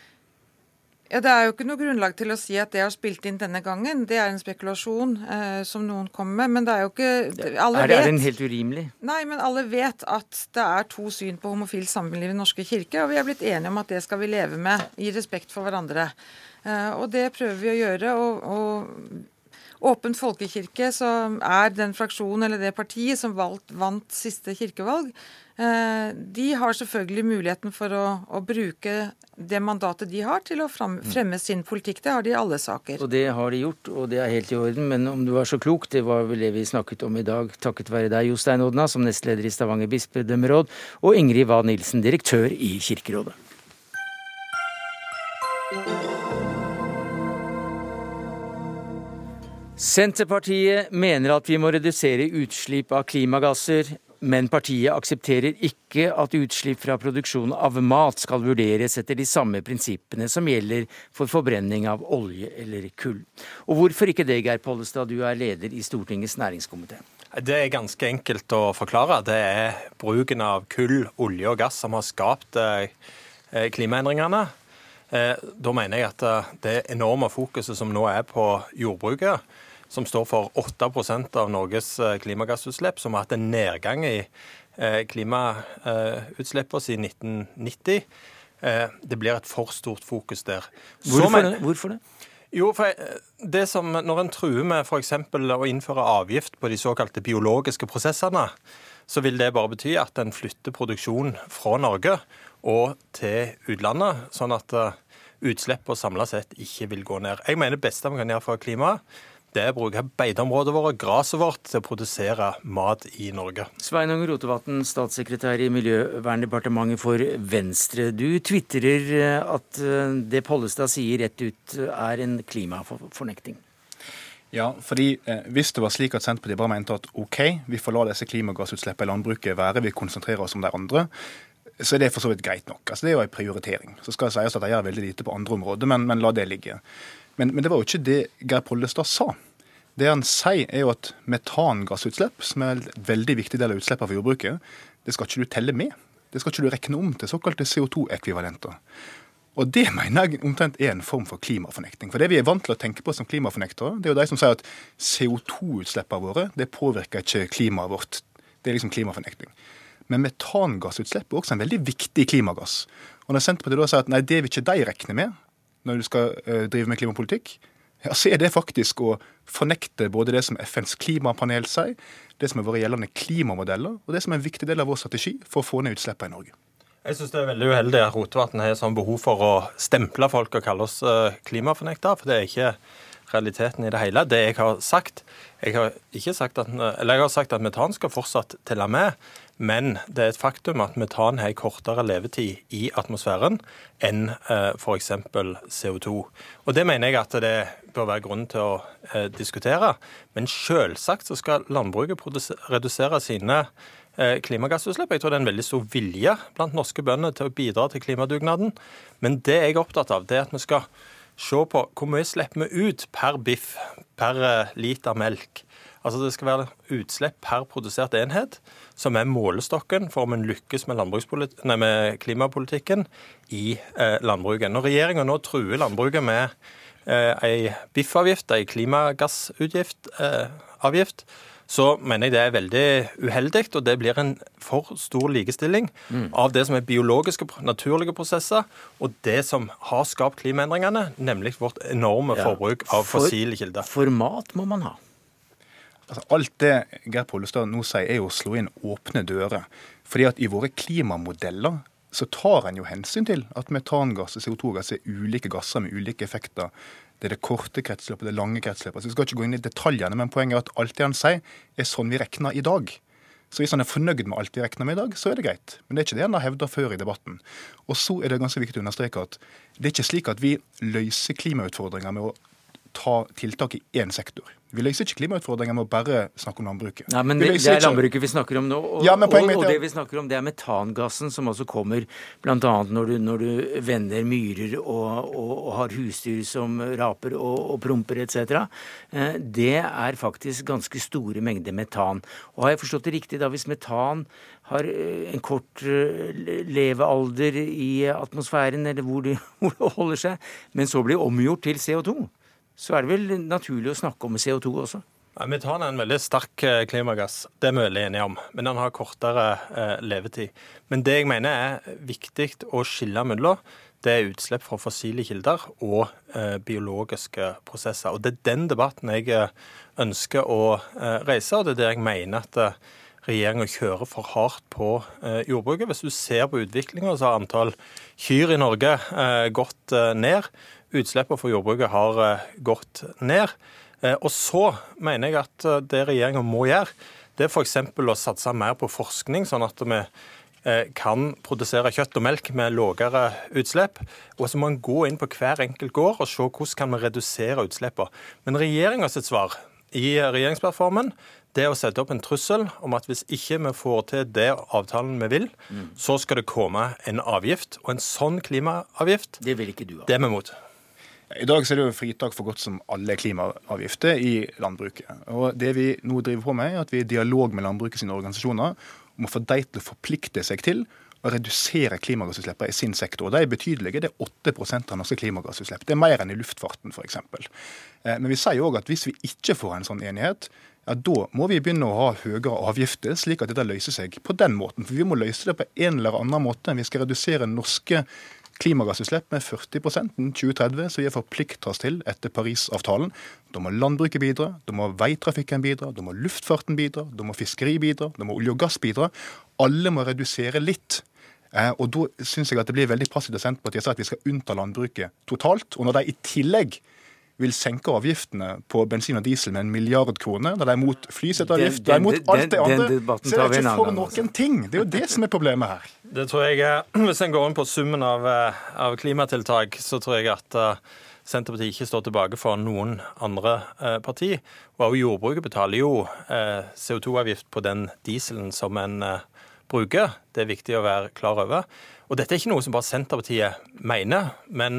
Ja, Det er jo ikke noe grunnlag til å si at det har spilt inn denne gangen. Det er en spekulasjon eh, som noen kommer med. Men det er jo ikke alle er, det, er den helt urimelig? Nei, men alle vet at det er to syn på homofilt samliv i Den Norske kirke. Og vi er blitt enige om at det skal vi leve med i respekt for hverandre. Eh, og det prøver vi å gjøre. og, og Åpen folkekirke, som er den fraksjonen eller det partiet som valgt, vant siste kirkevalg, Eh, de har selvfølgelig muligheten for å, å, bruke det mandatet de har, til å mm. fremme sin politikk. Det har de i alle saker. Og det har de gjort, og det er helt i orden. Men om du var så klok, det var vel det vi snakket om i dag, takket være deg, Jostein Odna, som nestleder i Stavanger bispedømmeråd, og Ingrid Wahl Nilsen, direktør i Kirkerådet. Senterpartiet mener at vi må redusere utslipp av klimagasser men partiet aksepterer ikke at utslipp fra produksjon av mat skal vurderes etter de samme prinsippene som gjelder for forbrenning av olje eller kull. Og hvorfor ikke det, Geir Pollestad, du er leder i Stortingets næringskomité? Det er ganske enkelt å forklare. Det er bruken av kull, olje og gass som har skapt eh, klimaendringene. Eh, da mener jeg at eh, det enorme fokuset som nå er på jordbruket, som står for 8% av Norges eh, klimagassutslipp, som har hatt en nedgang i eh, klimautslippene siden 1990. Eh, det blir et for stort fokus der. Hvorfor, det? Hvorfor det? Jo, for det som, Når en truer med f.eks. å innføre avgift på de såkalte biologiske prosessene, så vil det bare bety at en flytter produksjon fra Norge og til utlandet, sånn at utslippene samla sett ikke vil gå ned. Jeg mener det beste vi kan gjøre for klimaet, det er å bruke beiteområdet vårt, gresset vårt, til å produsere mat i Norge. Sveinung Rotevatn, statssekretær i Miljøverndepartementet for Venstre. Du tvitrer eh, at eh, det Pollestad sier rett ut, er en klimafornekting. Ja, fordi eh, Hvis det var slik at Senterpartiet bare mente at OK, vi får la disse klimagassutslippene i landbruket være, vi konsentrerer oss om de andre, så er det for så vidt greit nok. Altså, det er jo en prioritering. Så skal det sies at de gjør veldig lite på andre områder, men, men la det ligge. Men, men, det var jo ikke det Geir Pollestad sa. Det han sier, er jo at metangassutslipp, som er en veldig viktig del av utslippene for jordbruket, det skal ikke du telle med. Det skal ikke du rekne om til såkalte CO2-ekvivalenter. Og det mener jeg omtrent er en form for klimafornekting. For det vi er vant til å tenke på som klimafornektere, det er jo de som sier at CO2-utslippene våre det påvirker ikke klimaet vårt. Det er liksom klimafornekting. Men metangassutslipp er også en veldig viktig klimagass. Og når Senterpartiet da sier at nei, det vil ikke de regne med når du skal uh, drive med klimapolitikk, så er det faktisk å fornekte både det som FNs klimapanel sier, det som er våre gjeldende klimamodeller, og det som er en viktig del av vår strategi for å få ned utslippene i Norge. Jeg syns det er veldig uheldig at Rotevatn har sånn behov for å stemple folk og kalle oss eh, klimafornektere, for det er ikke realiteten i det hele. Det jeg har sagt Jeg har, ikke sagt at, eller jeg har sagt at metan skal fortsatt telle med, men det er et faktum at metan har kortere levetid i atmosfæren enn eh, f.eks. CO2. Og Det mener jeg at det bør være grunn til å eh, diskutere. Men selvsagt så skal landbruket redusere sine eh, klimagassutslipp. Jeg tror det er en veldig stor vilje blant norske bønder til å bidra til klimadugnaden. Men det jeg er opptatt av, det er at vi skal se på hvor mye slipper vi ut per biff, per liter melk. Altså Det skal være utslipp per produsert enhet som er målestokken for om en lykkes med, nei, med klimapolitikken i eh, landbruket. Når regjeringa nå truer landbruket med eh, ei biffavgift, ei klimagassavgift, eh, så mener jeg det er veldig uheldig, og det blir en for stor likestilling mm. av det som er biologiske, naturlige prosesser, og det som har skapt klimaendringene, nemlig vårt enorme ja. forbruk av fossile kilder. For mat må man ha. Altså, alt det Geir Pollestad nå sier, er jo å slå inn åpne dører. Fordi at i våre klimamodeller så tar en jo hensyn til at metangass og CO2-gass er ulike gasser med ulike effekter. Det er det korte kretsløpet, det lange kretsløpet. Så Vi skal ikke gå inn i detaljene, men poenget er at alt det han sier, er sånn vi regner i dag. Så hvis han er fornøyd med alt vi regner med i dag, så er det greit. Men det er ikke det han har hevda før i debatten. Og så er det ganske viktig å understreke at det er ikke slik at vi løser klimautfordringer med å ta tiltak i én sektor. Vi løser ikke klimautfordringer med å bare snakke om landbruket. Nei, men det, det, er landbruket vi snakker om nå. Og, ja, og, og, det vi snakker om, det er metangassen som altså kommer bl.a. Når, du, når du vender myrer og, og, har husdyr som raper og, promper etc. Eh, det er faktisk ganske store mengder metan. Og har jeg forstått det riktig, da hvis metan har eh, en kort eh, levealder i atmosfæren, eller hvor det, hvor det holder seg, men så blir omgjort til CO2 så er det vel naturlig å snakke om CO2 også? Ja, metan er en veldig sterk eh, klimagass, det er vi veldig enige om. Men den har kortere eh, levetid. Men det jeg mener er viktig å skille mellom, det er utslipp fra fossile kilder og eh, biologiske prosesser. Og Det er den debatten jeg eh, ønsker å eh, reise, og det er det jeg mener at eh, regjeringa kjører for hardt på jordbruket. Hvis du ser på utviklinga, så har antall kyr i Norge gått ned utslippene for jordbruket har eh, gått ned. Eh, og så mener jeg at eh, det regjeringa må gjøre, det er f.eks. å satse mer på forskning, sånn at vi kan produsere kjøtt og melk med lavere utslipp. Og så må en gå inn på hver enkelt gård og se hvordan kan vi redusere utslippene. Men regjeringa sitt svar i regjeringsplattformen det er å sette opp en trussel om at hvis ikke vi får til det avtalen vi vil, mm. så skal det komme en avgift. Og en sånn klimaavgift, det vil ikke du ha. Det er vi imot. I dag er det jo fritak for godt som alle klimaavgifter i landbruket. Og Det vi nå driver på med, er at vi er i dialog med landbruket sine organisasjoner om å få dem til å forplikte seg til å redusere klimagassutslippene i sin sektor. De er betydelige. Det er 8 av norske klimagassutslipp. Det er mer enn i luftfarten f.eks. Eh, men vi sier òg at hvis vi ikke får en sånn enighet, ja, da må vi begynne å ha høyere avgifter, slik at dette løser seg på den måten. For vi må løse det på en eller annen måte. Vi skal redusere norske klimagassutslipp med 40 innen 2030, som vi har forplikta oss til etter Parisavtalen. Da må landbruket bidra, da må veitrafikken bidra, da må luftfarten bidra, da må fiskeri bidra, da må olje og gass bidra. Alle må redusere litt. Eh, og Da syns jeg at det blir veldig passivt av Senterpartiet å si at vi skal unnta landbruket totalt. Og når de i tillegg vil senke avgiftene på bensin og diesel med en milliard kroner. Da de er mot flyseteavgift, de er mot alt det andre. Så er det ikke for noen ting. Det er jo det som er problemet her. Det tror jeg, eh, Hvis en går inn på summen av, eh, av klimatiltak, så tror jeg at uh, Senterpartiet ikke står tilbake for noen andre eh, parti. Og også jordbruket betaler jo eh, CO2-avgift på den dieselen som en bruker. Det er viktig å være klar over. Og dette er ikke noe som bare Senterpartiet mener. men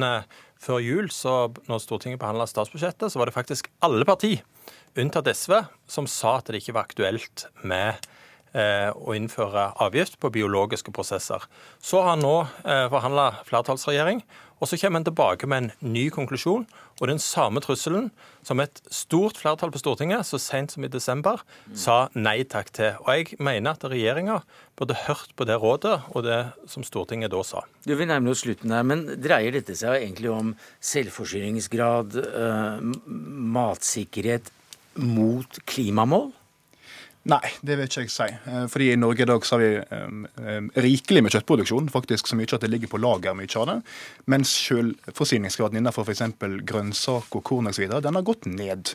før jul, så når Stortinget behandla statsbudsjettet, så var det faktisk alle partier, unntatt SV, som sa at det ikke var aktuelt med å innføre avgift på biologiske prosesser. Så har han nå forhandla flertallsregjering, og så kommer han tilbake med en ny konklusjon og den samme trusselen som et stort flertall på Stortinget så sent som i desember sa nei takk til. Og jeg mener at regjeringa burde hørt på det rådet og det som Stortinget da sa. Du vil nærme oss slutten her, men dreier dette seg egentlig om selvforsyningsgrad, uh, matsikkerhet mot klimamål? Nei, det vil ikke jeg si. Eh, fordi i Norge i dag så har vi um, rikelig med kjøttproduksjon, faktisk så mye at det ligger på lager mye av det. Mens selvforsyningsgraden innenfor f.eks. grønnsak og korn osv. den har gått ned.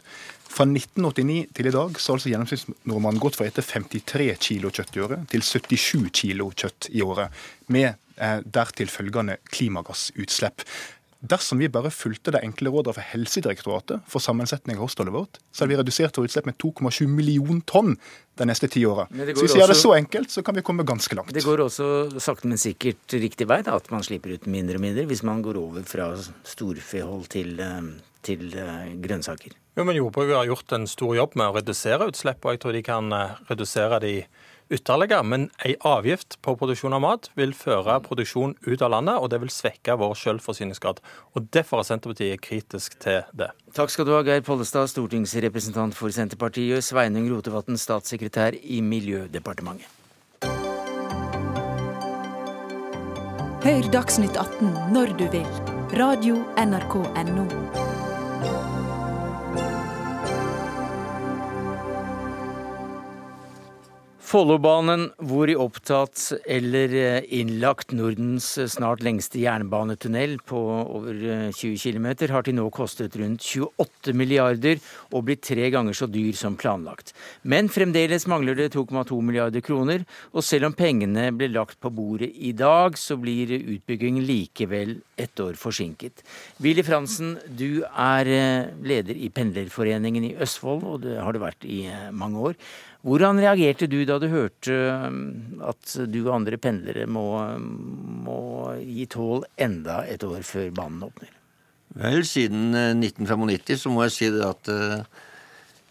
Fra 1989 til i dag så har altså gjennomsnittsnordmannen gått fra å spise 53 kilo kjøtt i året til 77 kilo kjøtt i året, med eh, dertil følgende klimagassutslipp. Dersom vi bare fulgte det enkle rådet fra Helsedirektoratet for sammensetning av kostholdet vårt, så hadde vi redusert våre utslipp med 2,7 million tonn de neste ti åra. Så hvis vi gjør det så enkelt, så kan vi komme ganske langt. Det går også sakte, men sikkert riktig vei, da, at man slipper ut mindre og mindre hvis man går over fra storfehold til, eh, til uh, grønnsaker. Jo, men Jordbruket har gjort en stor jobb med å redusere utslipp, og jeg tror de kan uh, redusere de ytterligere. Men en avgift på produksjon av mat vil føre produksjon ut av landet, og det vil svekke vår selvforsyningsgrad. Og Derfor er Senterpartiet kritisk til det. Takk skal du ha, Geir Pollestad, stortingsrepresentant for Senterpartiet, og Sveinung Rotevatn, statssekretær i Miljødepartementet. Hør Dagsnytt 18 når du vil. Radio NRK Radio.nrk.no. Follobanen, i opptatt eller eh, innlagt Nordens eh, snart lengste jernbanetunnel på over 20 eh, km, har til nå kostet rundt 28 milliarder og blitt tre ganger så dyr som planlagt. Men fremdeles mangler det 2,2 milliarder kroner, og selv om pengene ble lagt på bordet i dag, så blir utbyggingen likevel ett år forsinket. Willy Fransen, du er leder i Pendlerforeningen i Østfold, og det har du vært i mange år. Hvordan reagerte du da du hørte um, at du og andre pendlere må, må gi tål enda et år før banen åpner? Vel, siden 1995 eh, så må jeg si det at eh,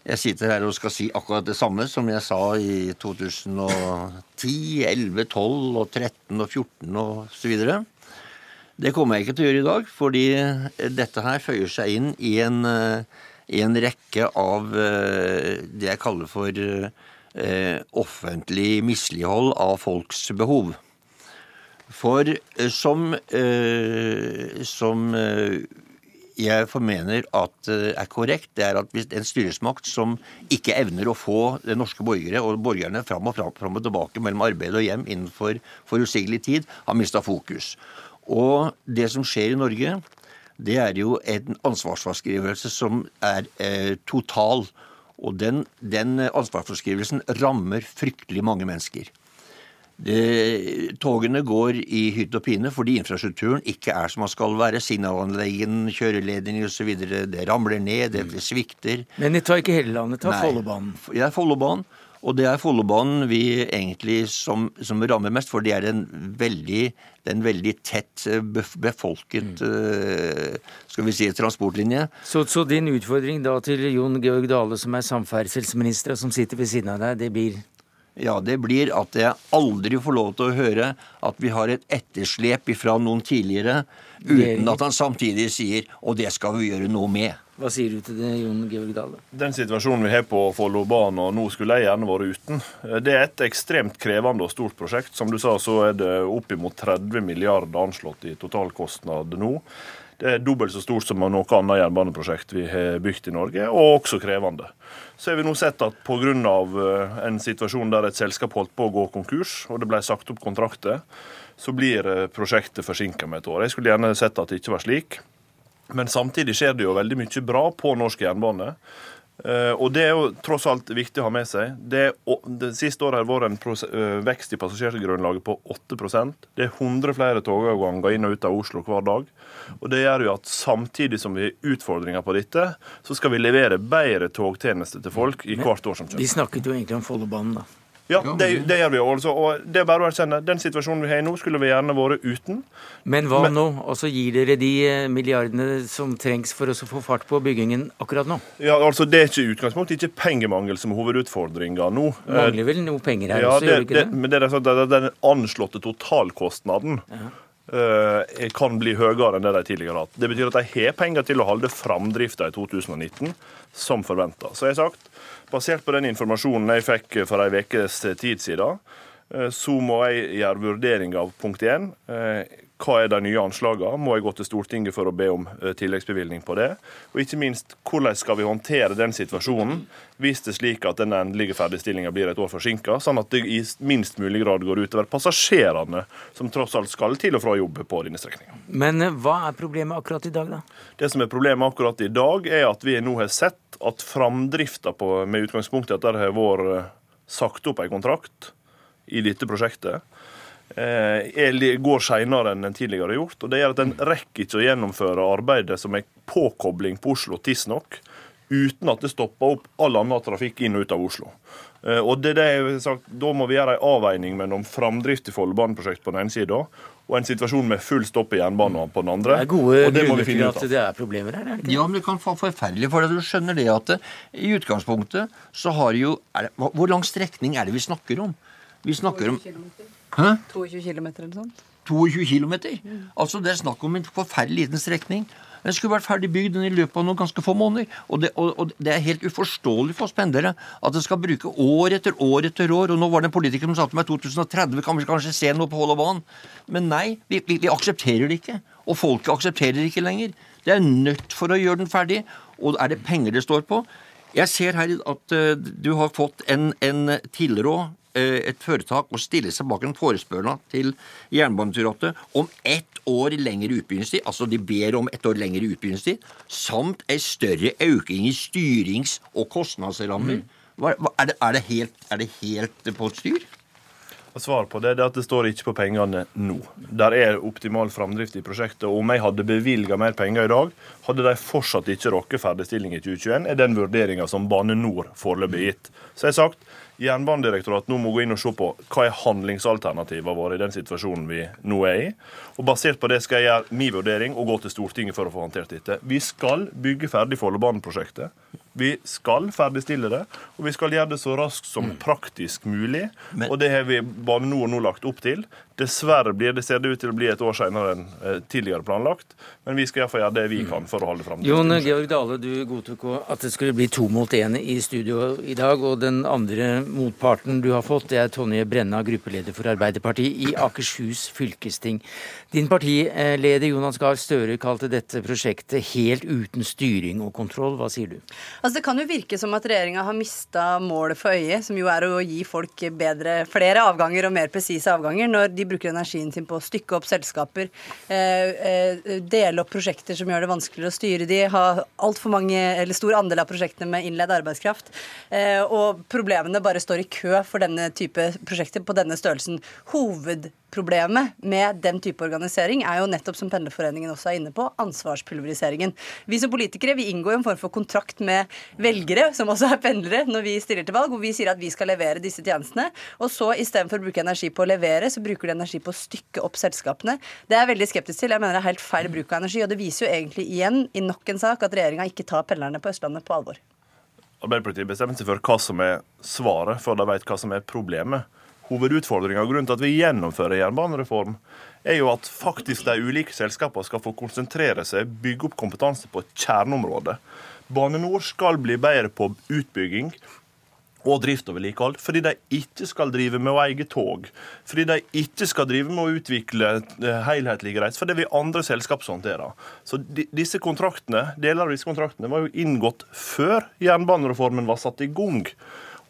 jeg sitter her og skal si akkurat det samme som jeg sa i 2010, 11, 12 og 13 og 14 og så videre. Det kommer jeg ikke til å gjøre i dag, fordi dette her føyer seg inn i en uh, en rekke av eh, det jeg kaller for eh, offentlig mislighold av folks behov. For eh, som, som jeg formener at er korrekt, det er at hvis en styresmakt som ikke evner å få det norske borgere og borgerne fram og, fram, fram og tilbake mellom arbeid og hjem innenfor forutsigelig tid, har mista fokus. Og det som skjer i Norge, det er jo en ansvarsforskrivelse som er eh, total. Og den, den ansvarsforskrivelsen rammer fryktelig mange mennesker. Det, togene går i hytt og pine fordi infrastrukturen ikke er som man skal være. Signalanleggene, kjøreledninger osv. Det ramler ned, det svikter. Men det tar ikke hele landet, ta Follobanen. Ja, Follobanen. Og det er Follobanen vi egentlig som, som, rammer mest, for det er en veldig, en veldig tett eh, befolket mm. Eh, skal vi si, transportlinje. Så, så, din utfordring da til Jon Georg Dale, som er samferdselsminister, og som sitter ved siden av deg, det blir ja, det blir at jeg aldri får lov til å høre at vi har et etterslep fra noen tidligere, uten at han samtidig sier 'og det skal vi gjøre noe med'. Hva sier du til det, Jon Georg Dale? Den situasjonen vi har på Follobanen, nå skulle jeg gjerne vært uten. Det er et ekstremt krevende og stort prosjekt. Som du sa, så er det oppimot 30 milliarder anslått i totalkostnad nå. Det er dobbelt så stort som noe annet jernbaneprosjekt vi har bygd i Norge, og også krevende. Så har vi nå sett at pga. Eh, en situasjon der et selskap holdt på å gå konkurs, og det ble sagt opp kontrakter, så blir eh, prosjektet forsinka med et år. Jeg skulle gjerne sett at det ikke var slik. Men samtidig skjer det jo veldig mye bra på norsk jernbane. Uh, og det er jo tross alt viktig å ha med seg. Det, det siste året har vært en uh, vekst i passasjergrunnlaget på 8% Det er 100 flere togavganger inn og ut av Oslo hver dag. Og det gjør jo at samtidig som vi har utfordringer på dette, så skal vi levere bedre togtjenester til folk i hvert år som kommer. Vi snakket jo egentlig om Follobanen, da. Ja, det, det gjør vi altså. Og det er bare å erkjenne. Den situasjonen vi har nå, skulle vi gjerne vært uten. Men hva Men, nå? Og så gir dere de eh, milliardene som trengs for å få fart på byggingen akkurat nå? Ja, altså Det er ikke utgangspunktet ikke pengemangel som er hovedutfordringa nå. Mangler vel noe penger her ja, også, det, gjør det ikke det? Men det er sånn at den anslåtte totalkostnaden ja. uh, kan bli høyere enn det de tidligere har hatt. Det betyr at de har penger til å holde framdrifta i 2019 som forventa. Så jeg har sagt Basert på den informasjonen jeg fikk eh, for ei ukes eh, tid siden, eh, så må jeg gjøre vurdering av punkt 1 hva er de nye anslagene? Må jeg gå til Stortinget for å be om eh, tilleggsbevilgning på det? Og ikke minst, hvordan skal vi håndtere den situasjonen hvis det er slik at den endelige ferdigstillinga blir et år forsinka, sånn at det i minst mulig grad går utover passasjerene, som tross alt skal til og fra jobb på denne strekninga. Men hva er problemet akkurat i dag, da? Det som er problemet akkurat i dag, er at vi nå har sett at framdrifta med utgangspunkt i at det har vært eh, sagt opp en kontrakt i dette prosjektet, eh, går seinere enn en tidligere har gjort. og Det gjør at en rekker ikke å gjennomføre arbeidet som er påkobling på Oslo tidsnok, uten at det stopper opp all annen trafikk inn og ut av Oslo. Eh, og det, det sagt, Da må vi gjøre en avveining mellom framdrift i Follobaneprosjektet på den ene sida og en situasjon med full stopp i jernbanen på den andre. Det er gode og det må vi finne ut av. At det er problemer her, er ikke? Ja, men det kan få forferdelig for deg. Du skjønner det at i utgangspunktet så har jo det, Hvor lang strekning er det vi snakker om? Vi snakker om 22 km eller sånt. 22 km? Mm. Altså det er snakk om en forferdelig liten strekning. Den skulle vært ferdig bygd i løpet av noen ganske få måneder. Og det, og, og det, er helt uforståelig for oss pendlere at det skal bruke år etter år etter år. Og nå var det en politiker som sa til meg 2030 kan vi kanskje se noe på Hollobanen. Men nei, vi, vi, vi aksepterer det ikke. Og folket aksepterer det ikke lenger. Det er nødt for å gjøre den ferdig. Og er det penger det står på? Jeg ser her at uh, du har fått en, en tilråd Eh, et foretak å stille seg bak en forespørsel til Jernbanedirektoratet om ett år lengre utbyggingstid, altså de ber om ett år lengre utbyggingstid, samt en større økning i styrings- og kostnadsrammer. Mm. Er, det, er, det helt, er, det, helt, på styr? Svaret på det er at det står ikke på pengene nå. Der er optimal framdrift i prosjektet. og Om jeg hadde bevilga mer penger i dag, hadde de fortsatt ikke rokket ferdigstilling i 2021, er den vurderinga som Bane NOR foreløpig gitt. Så jeg har sagt Jernbanedirektoratet nå må gå inn og se på hva er handlingsalternativene våre i den situasjonen vi nå er i. Og Basert på det skal jeg gjøre min vurdering og gå til Stortinget for å få håndtert dette. Vi skal bygge ferdig Follobaneprosjektet. Vi skal ferdigstille det, og vi skal gjøre det så raskt som mm. praktisk mulig. Men, og det har vi Bane NOR nå lagt opp til. Dessverre blir det, ser det ut til å bli et år senere enn eh, tidligere planlagt, men vi skal iallfall gjøre det vi mm. kan for å holde fram. Jon Georg Dale, du godtok at det skulle bli to mot én i studio i dag, og den andre motparten du har fått, det er Tonje Brenna, gruppeleder for Arbeiderpartiet i Akershus fylkesting. Din partileder Jonas Gahr Støre kalte dette prosjektet helt uten styring og kontroll. Hva sier du? Altså Det kan jo virke som at regjeringa har mista målet for øyet, som jo er å gi folk bedre, flere avganger og mer presise avganger, når de bruker energien sin på å stykke opp selskaper, eh, eh, dele opp prosjekter som gjør det vanskeligere å styre de, ha altfor mange, eller stor andel av prosjektene med innleid arbeidskraft. Eh, og problemene bare står i kø for denne type prosjekter på denne størrelsen. Hoved Problemet med den type organisering er jo nettopp, som Pendlerforeningen også er inne på, ansvarspulveriseringen. Vi som politikere vi inngår en form for kontrakt med velgere, som også er pendlere, når vi stiller til valg, hvor vi sier at vi skal levere disse tjenestene. Og så istedenfor å bruke energi på å levere, så bruker de energi på å stykke opp selskapene. Det er jeg veldig skeptisk til. Jeg mener det er helt feil bruk av energi. Og det viser jo egentlig igjen i nok en sak at regjeringa ikke tar pendlerne på Østlandet på alvor. Arbeiderpartiet bestemmer seg for hva som er svaret, før de vet hva som er problemet hovedutfordringa og grunnen til at vi gjennomfører jernbanereform, er jo at faktisk de ulike selskapene skal få konsentrere seg, bygge opp kompetanse på et kjerneområde. Bane NOR skal bli bedre på utbygging og drift og vedlikehold, fordi de ikke skal drive med å eie tog. Fordi de ikke skal drive med å utvikle eh, helhetlige reiser, for det vil andre selskap som. Så disse kontraktene, Deler av disse kontraktene var jo inngått før jernbanereformen var satt i gang.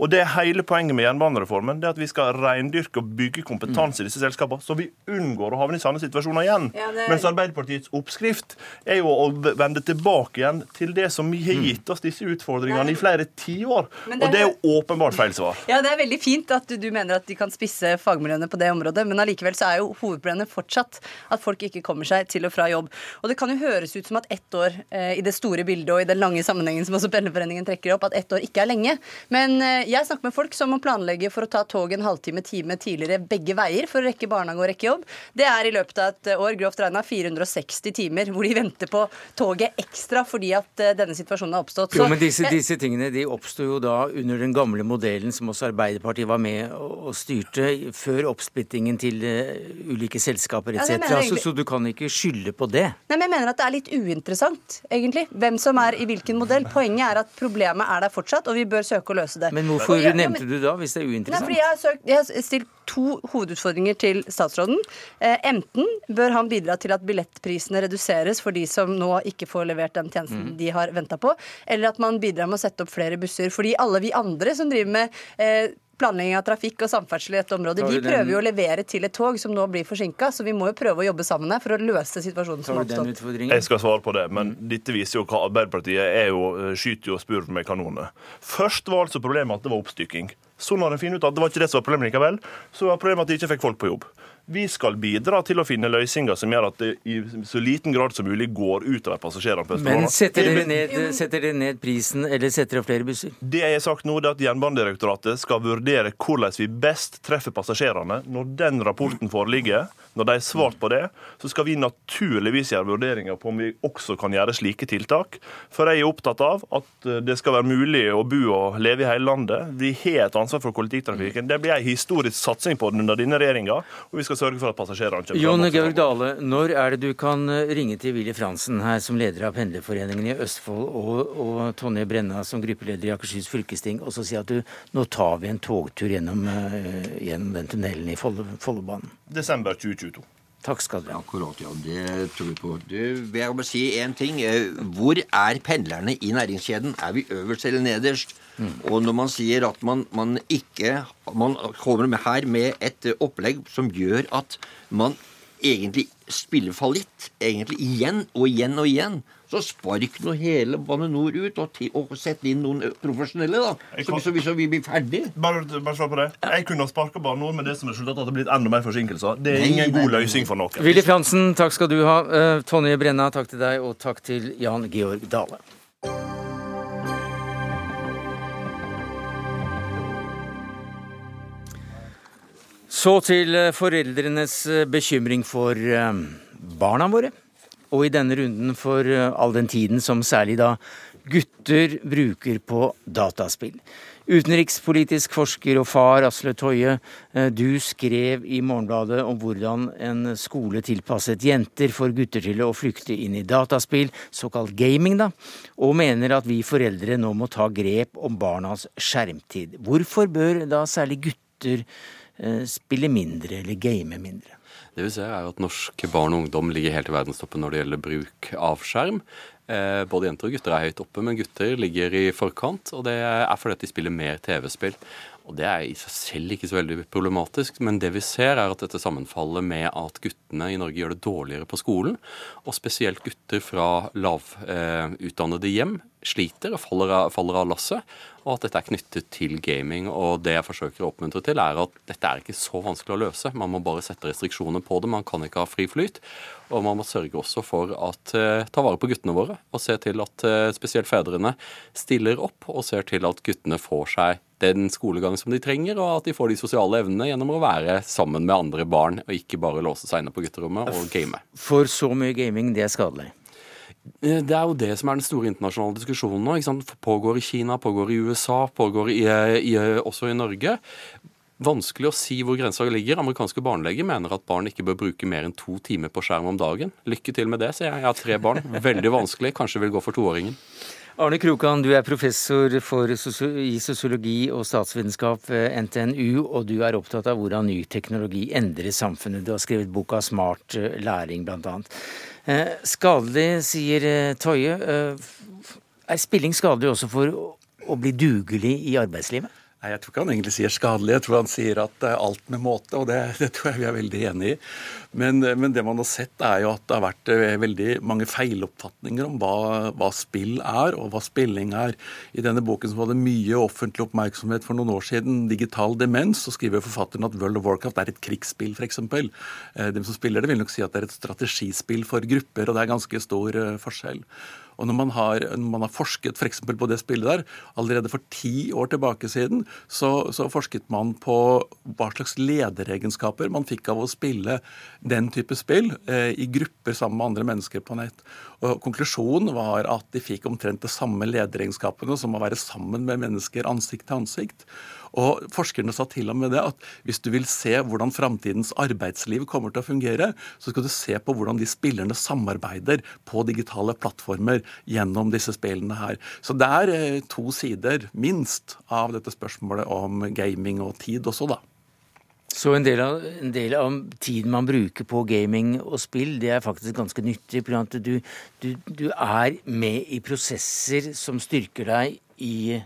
Og det er hele poenget med jernbanereformen. det er at Vi skal reindyrke og bygge kompetanse i disse selskapene, så vi unngår å havne i sånne situasjoner igjen. Ja, det... Mens Arbeiderpartiets oppskrift er jo å vende tilbake igjen til det som har mm. gitt oss disse utfordringene i flere tiår. Det... Og det er jo åpenbart feil svar. Ja, Det er veldig fint at du mener at de kan spisse fagmiljøene på det området, men allikevel så er jo hovedproblemet fortsatt at folk ikke kommer seg til og fra jobb. Og det kan jo høres ut som at ett år eh, i det store bildet og i den lange sammenhengen som også Pendlerforeningen trekker opp, at ett år ikke er lenge. Men eh, jeg snakker med folk som må planlegge for å ta tog en halvtime time tidligere begge veier for å rekke barnehage og rekke jobb. Det er i løpet av et år grovt regna 460 timer hvor de venter på toget ekstra fordi at uh, denne situasjonen har oppstått. jo, men disse, disse tingene de oppsto jo da under den gamle modellen som også Arbeiderpartiet var med og, styrte før oppsplittingen til uh, ulike selskaper etc. Ja, altså, så du kan ikke skylde på det. Nei, men jeg mener at det er litt uinteressant, egentlig, hvem som er i hvilken modell. Poenget er at problemet er der fortsatt, og vi bør søke å løse det. Men hvorfor ja, nevnte du da, hvis det er uinteressant? Nei, fordi jeg har, søkt, jeg har stilt to hovedutfordringer til statsråden. Eh, enten bør han bidra til at billettprisene reduseres for de som nå ikke får levert den tjenesten mm. de har venta på, eller at man bidrar med å sette opp flere busser. Fordi alle vi andre som driver med eh, planlegging av trafikk og samferdsel i dette området. Vi prøver jo å levere til et tog som nå blir forsinka, så vi må jo prøve å jobbe sammen her for å løse situasjonen som har oppstått. Jeg skal svare på det, men dette viser jo hva Arbeiderpartiet er jo, eh, skyter jo spurv med kanoner. Først var altså problemet at det var oppstykking. Så når en finner ut at det var ikke det som var problemet likevel, så var problemet at de ikke fikk folk på jobb. Vi skal bidra til å finne løsninger som gjør at det i så liten grad som mulig går utover passasjerene. på Men setter dere, ned, setter dere ned prisen, eller setter dere flere busser? Det jeg har sagt nå, er at Jernbanedirektoratet skal vurdere hvordan vi best treffer passasjerene. Når den rapporten foreligger, når de har svart på det, så skal vi naturligvis gjøre vurderinger på om vi også kan gjøre slike tiltak. For jeg er opptatt av at det skal være mulig å bo og leve i hele landet. Vi har et ansvar for kollektivtrafikken. Det blir en historisk satsing på den under denne regjeringa. Og vi skal sørge for at passasjerene kommer Jon Georg Dale, når er det du kan eh, ringe til Willy Fransen her som leder av Pendlerforeningen i Østfold, og, og Tonje Brenna som gruppeleder i Akershus fylkesting, og så si at du nå tar vi en togtur gjennom, uh, gjennom den tunnelen i Follobanen? Desember 2022. Takk skal du ha. Akkurat, ja. Det tror vi på. Du, jeg må si én ting. Eh, hvor er pendlerne i næringskjeden? Er vi øverst eller nederst? Mm. Og når man sier at man, man ikke Man kommer med her med et opplegg som gjør at man egentlig spiller fallitt. Egentlig igjen og igjen og igjen. Så spark nå hele Bane NOR ut, og, og sett inn noen profesjonelle, da. Så, så, så vi blir ferdig. Bare, bare svar på det. Jeg kunne ha sparka Bane NOR men det som resultat at det har blitt enda mer forsinkelser. Det er ingen god løsning for noen. Willy Fransen, takk skal du ha. Uh, Tonje Brenna, takk til deg, og takk til Jan Georg Dale. Så til eh, foreldrenes eh, bekymring for eh, barna våre. Og i denne runden for all den tiden som særlig da gutter bruker på dataspill. Utenrikspolitisk forsker og far Asle Toje, du skrev i Morgenbladet om hvordan en skole tilpasset jenter får gutter til å flykte inn i dataspill, såkalt gaming, da, og mener at vi foreldre nå må ta grep om barnas skjermtid. Hvorfor bør da særlig gutter Eh, spille mindre eller game mindre. Det vi ser er at Norske barn og ungdom ligger helt i verdenstoppen når det gjelder bruk av skjerm. Eh, både jenter og gutter er høyt oppe, men gutter ligger i forkant. Og det er fordi de spiller mer TV-spill. Og Det er i seg selv ikke så veldig problematisk, men det vi ser er at dette sammenfaller med at guttene i Norge gjør det dårligere på skolen. Og spesielt gutter fra lavutdannede eh, hjem sliter og faller av, faller av lasset og at dette er knyttet til gaming. Og det jeg forsøker å oppmuntre til, er at dette er ikke så vanskelig å løse. Man må bare sette restriksjoner på det. Man kan ikke ha fri flyt. Og man må sørge også for at eh, ta vare på guttene våre, og se til at eh, spesielt fedrene stiller opp og ser til at guttene får seg den skolegang som de trenger, og at de får de sosiale evnene gjennom å være sammen med andre barn, og ikke bare låse seg inne på gutterommet og game. For så mye gaming, det er skadelig? Eh, det er jo det som er den store internasjonale diskusjonen nå. Ikke sant? Pågår i Kina, pågår i USA, pågår i, i, også i Norge. Vanskelig å si hvor grensa ligger. Amerikanske barneleger mener at barn ikke bør bruke mer enn to timer på skjerm om dagen. Lykke til med det, sier jeg. Jeg har tre barn. Veldig vanskelig. Kanskje vil gå for toåringen. Arne Krokan, du er professor i sosiologi og statsvitenskap ved NTNU, og du er opptatt av hvordan ny teknologi endrer samfunnet. Du har skrevet boka Smart læring, blant annet. Eh, skadelig, sier eh, Toje. Eh, er spilling skadelig også for å bli dugelig i arbeidslivet? Nei, Jeg tror ikke han egentlig sier skadelig. Jeg tror han sier at alt med måte, og det, det tror jeg vi er veldig enig i. Men, men, det man har sett, er jo at det har vært eh, veldig mange feiloppfatninger om hva, hva, spill er, og hva spilling er. I denne boken som hadde mye offentlig oppmerksomhet for noen år siden, 'Digital demens', så skriver forfatteren at World of Warcraft er et krigsspill, f.eks. Eh, de som spiller det, vil nok si at det er et strategispill for grupper, og det er ganske stor eh, forskjell. Og når man har, når man har forsket f.eks. For på det spillet der, allerede for ti år tilbake siden, så, så, forsket man på hva slags lederegenskaper man fikk av å spille den type spill eh, i grupper sammen med andre mennesker på nett. Og Konklusjonen var at de fikk omtrent de samme lederegenskapene som å være sammen med mennesker ansikt til ansikt. Og Forskerne sa til og med det at hvis du vil se hvordan framtidens arbeidsliv kommer til å fungere, så skal du se på hvordan de spillerne samarbeider på digitale plattformer gjennom disse spillene her. Så det er eh, to sider, minst, av dette spørsmålet om gaming og tid også, da. Så en del, av, en del, av, tiden man bruker på gaming og spill, det er faktisk ganske nyttig. Du, du, du er med i prosesser som styrker deg i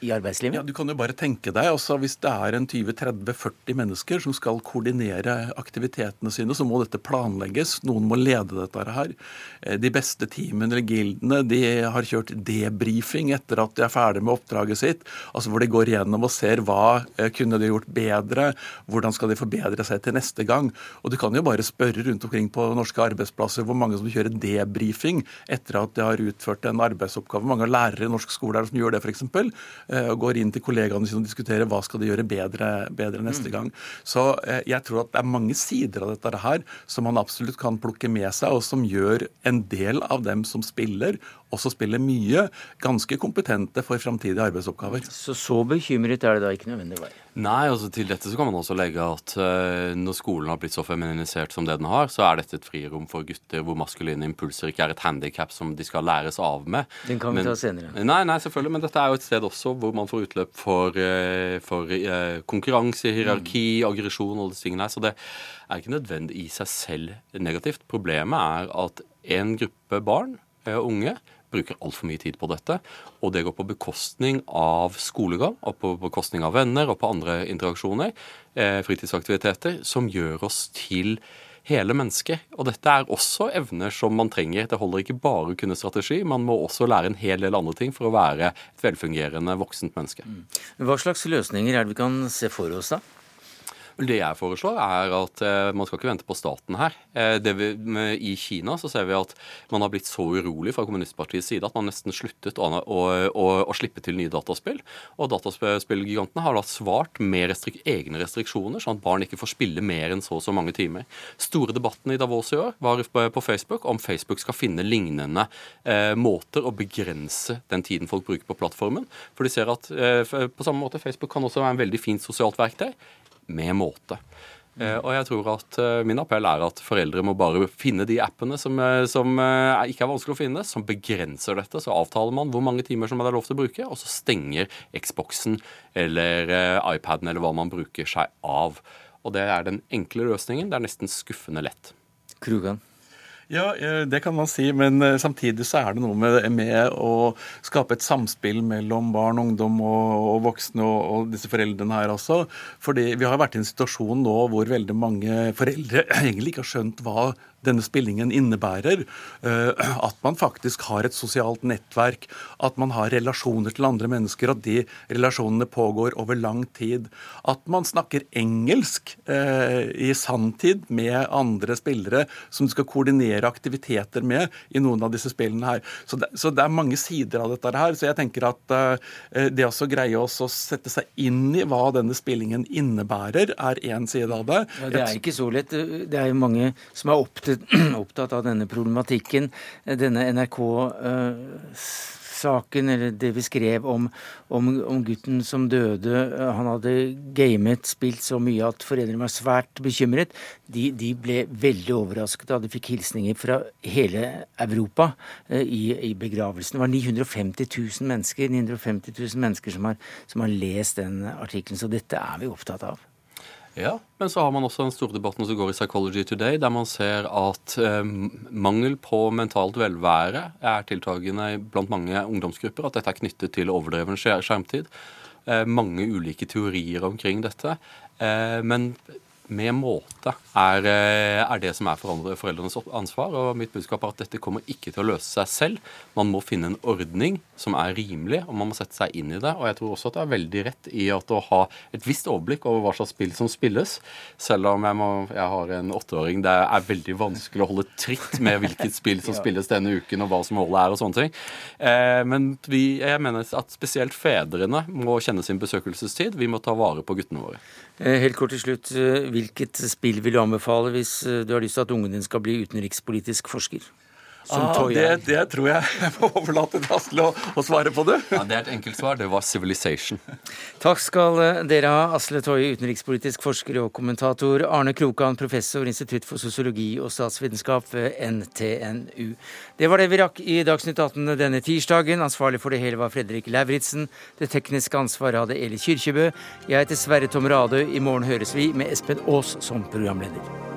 i arbeidslivet? Ja, Du kan jo bare tenke deg, altså Hvis det er en 20-30-40 mennesker som skal koordinere aktivitetene sine, så må dette planlegges. Noen må lede dette her. Eh, de beste teamene eller gildene de har kjørt debrifing etter at de er ferdig med oppdraget sitt. altså Hvor de går gjennom og ser hva eh, kunne de gjort bedre, hvordan skal de forbedre seg til neste gang. Og Du kan jo bare spørre rundt omkring på norske arbeidsplasser hvor mange som kjører debrifing etter at de har utført en arbeidsoppgave. Mange lærere i norsk skole er som gjør det, f.eks. Eh, og går inn til kollegaene sine og diskuterer hva skal de gjøre bedre, bedre neste mm. gang. Så eh, jeg tror at det er mange sider av dette her som man absolutt kan plukke med seg, og som gjør en del av dem som spiller, også spiller mye, ganske kompetente for framtidige arbeidsoppgaver. Så så bekymret er det da ikke nødvendig å være? Nei, altså til dette så kan man også legge at uh, når skolen har blitt så feminisert som det den har, så er dette et frirom for gutter hvor maskuline impulser ikke er et handikap som de skal læres av med. Den kan vi men, ta senere. Nei, nei, selvfølgelig, men dette er jo et sted også hvor man får utløp for, uh, for uh, konkurranse, hierarki, mm. aggresjon og disse tingene her. Så det er ikke nødvendig i seg selv negativt. Problemet er at en gruppe barn og unge bruker altfor mye tid på dette. Og det går på bekostning av skolegang, og på bekostning av venner og på andre interaksjoner, eh, fritidsaktiviteter, som gjør oss til hele mennesket. Og dette er også evner som man trenger. Det holder ikke bare å kunne strategi, man må også lære en hel del andre ting for å være et velfungerende voksent menneske. Mm. Hva slags løsninger er det vi kan se for oss da? Det jeg foreslår, er at eh, man skal ikke vente på staten her. Eh, vi, I Kina så ser vi at man har blitt så urolig fra kommunistpartiets side at man nesten sluttet å, å, å, å slippe til nye dataspill. Og dataspillgigantene har da svart med restrik egne restriksjoner, sånn at barn ikke får spille mer enn så og så mange timer. Store debatten i Davos i år var på Facebook om Facebook skal finne lignende eh, måter å begrense den tiden folk bruker på plattformen. For de ser at eh, på samme måte Facebook kan også være en veldig fint sosialt verktøy med måte. Uh, og jeg tror at uh, Min appell er at foreldre må bare finne de appene som, uh, som ikke er vanskelig å finne, som begrenser dette. Så avtaler man hvor mange timer som det er lov til å bruke, og så stenger Xboxen eller iPaden eller hva man bruker seg av. Og det er den enkle løsningen. Det er nesten skuffende lett. Krugan. Ja, det kan man si, men eh, samtidig så er det noe med, med å skape et samspill mellom barn, ungdom og, og voksne og, og, disse foreldrene her også. Fordi vi har vært i en situasjon nå hvor veldig mange foreldre egentlig ikke har skjønt hva denne spillingen innebærer. Eh, at man faktisk har et sosialt nettverk, at man har relasjoner til andre mennesker, at de relasjonene pågår over lang tid. At man snakker engelsk eh, i sanntid med andre spillere som du skal koordinere aktiviteter med i noen av disse spillene her. Så det, så det er mange sider av dette her. Så jeg tenker at eh, det å greie å sette seg inn i hva denne spillingen innebærer, er én side av det. Ja, det er ikke så lett. Det er jo mange som er opptatt opptatt av denne problematikken. Denne NRK-saken, eller det vi skrev om, om, om, gutten som døde. Han hadde gamet, spilt så mye at foreldrene var svært bekymret. De, de, ble veldig overrasket da de fikk hilsninger fra hele Europa eh, i, i, begravelsen. Det var 950 000 mennesker, 950 000 mennesker som har, som har lest den artikkelen. Så dette er vi opptatt av. Ja, men så har man også den store debatten som går i Psychology Today, der man ser at eh, mangel på mentalt velvære er tiltagende blant mange ungdomsgrupper. At dette er knyttet til overdreven skjermtid. Eh, mange ulike teorier omkring dette. Eh, men med måte er, eh, er, det som er foreldrenes ansvar. og Mitt budskap er at dette kommer ikke til å løse seg selv. Man må finne en ordning som er rimelig, og man må sette seg inn i det. Og jeg tror også at det er veldig rett i at å ha et visst overblikk over hva slags spill som spilles. Selv om jeg, må, jeg har en åtteåring, det er veldig vanskelig å holde tritt med hvilket spill som spilles denne uken, og hva som målet er og sånne ting. Eh, men vi, jeg mener at spesielt fedrene må kjenne sin besøkelsestid. Vi må ta vare på guttene våre. Eh, helt kort til slutt, eh, Hvilket spill vil du anbefale hvis eh, du har lyst til at ungen din skal bli utenrikspolitisk forsker? Ah, det, det, tror jeg jeg må overlate til Asle å, å, svare på det. Ja, Det er et enkelt svar. Det var 'Civilization'. Takk skal eh, dere ha, Asle Toje, utenrikspolitisk forsker og kommentator. Arne Krokan, professor, Institutt for sosiologi og statsvitenskap ved NTNU. Det var det vi rakk i Dagsnytt 18 denne tirsdagen. Ansvarlig for det hele var Fredrik Lauritzen. Det tekniske ansvaret hadde Eli Kyrkjebø. Jeg heter Sverre Tom Radøy. I morgen høres vi med Espen Aas som programleder.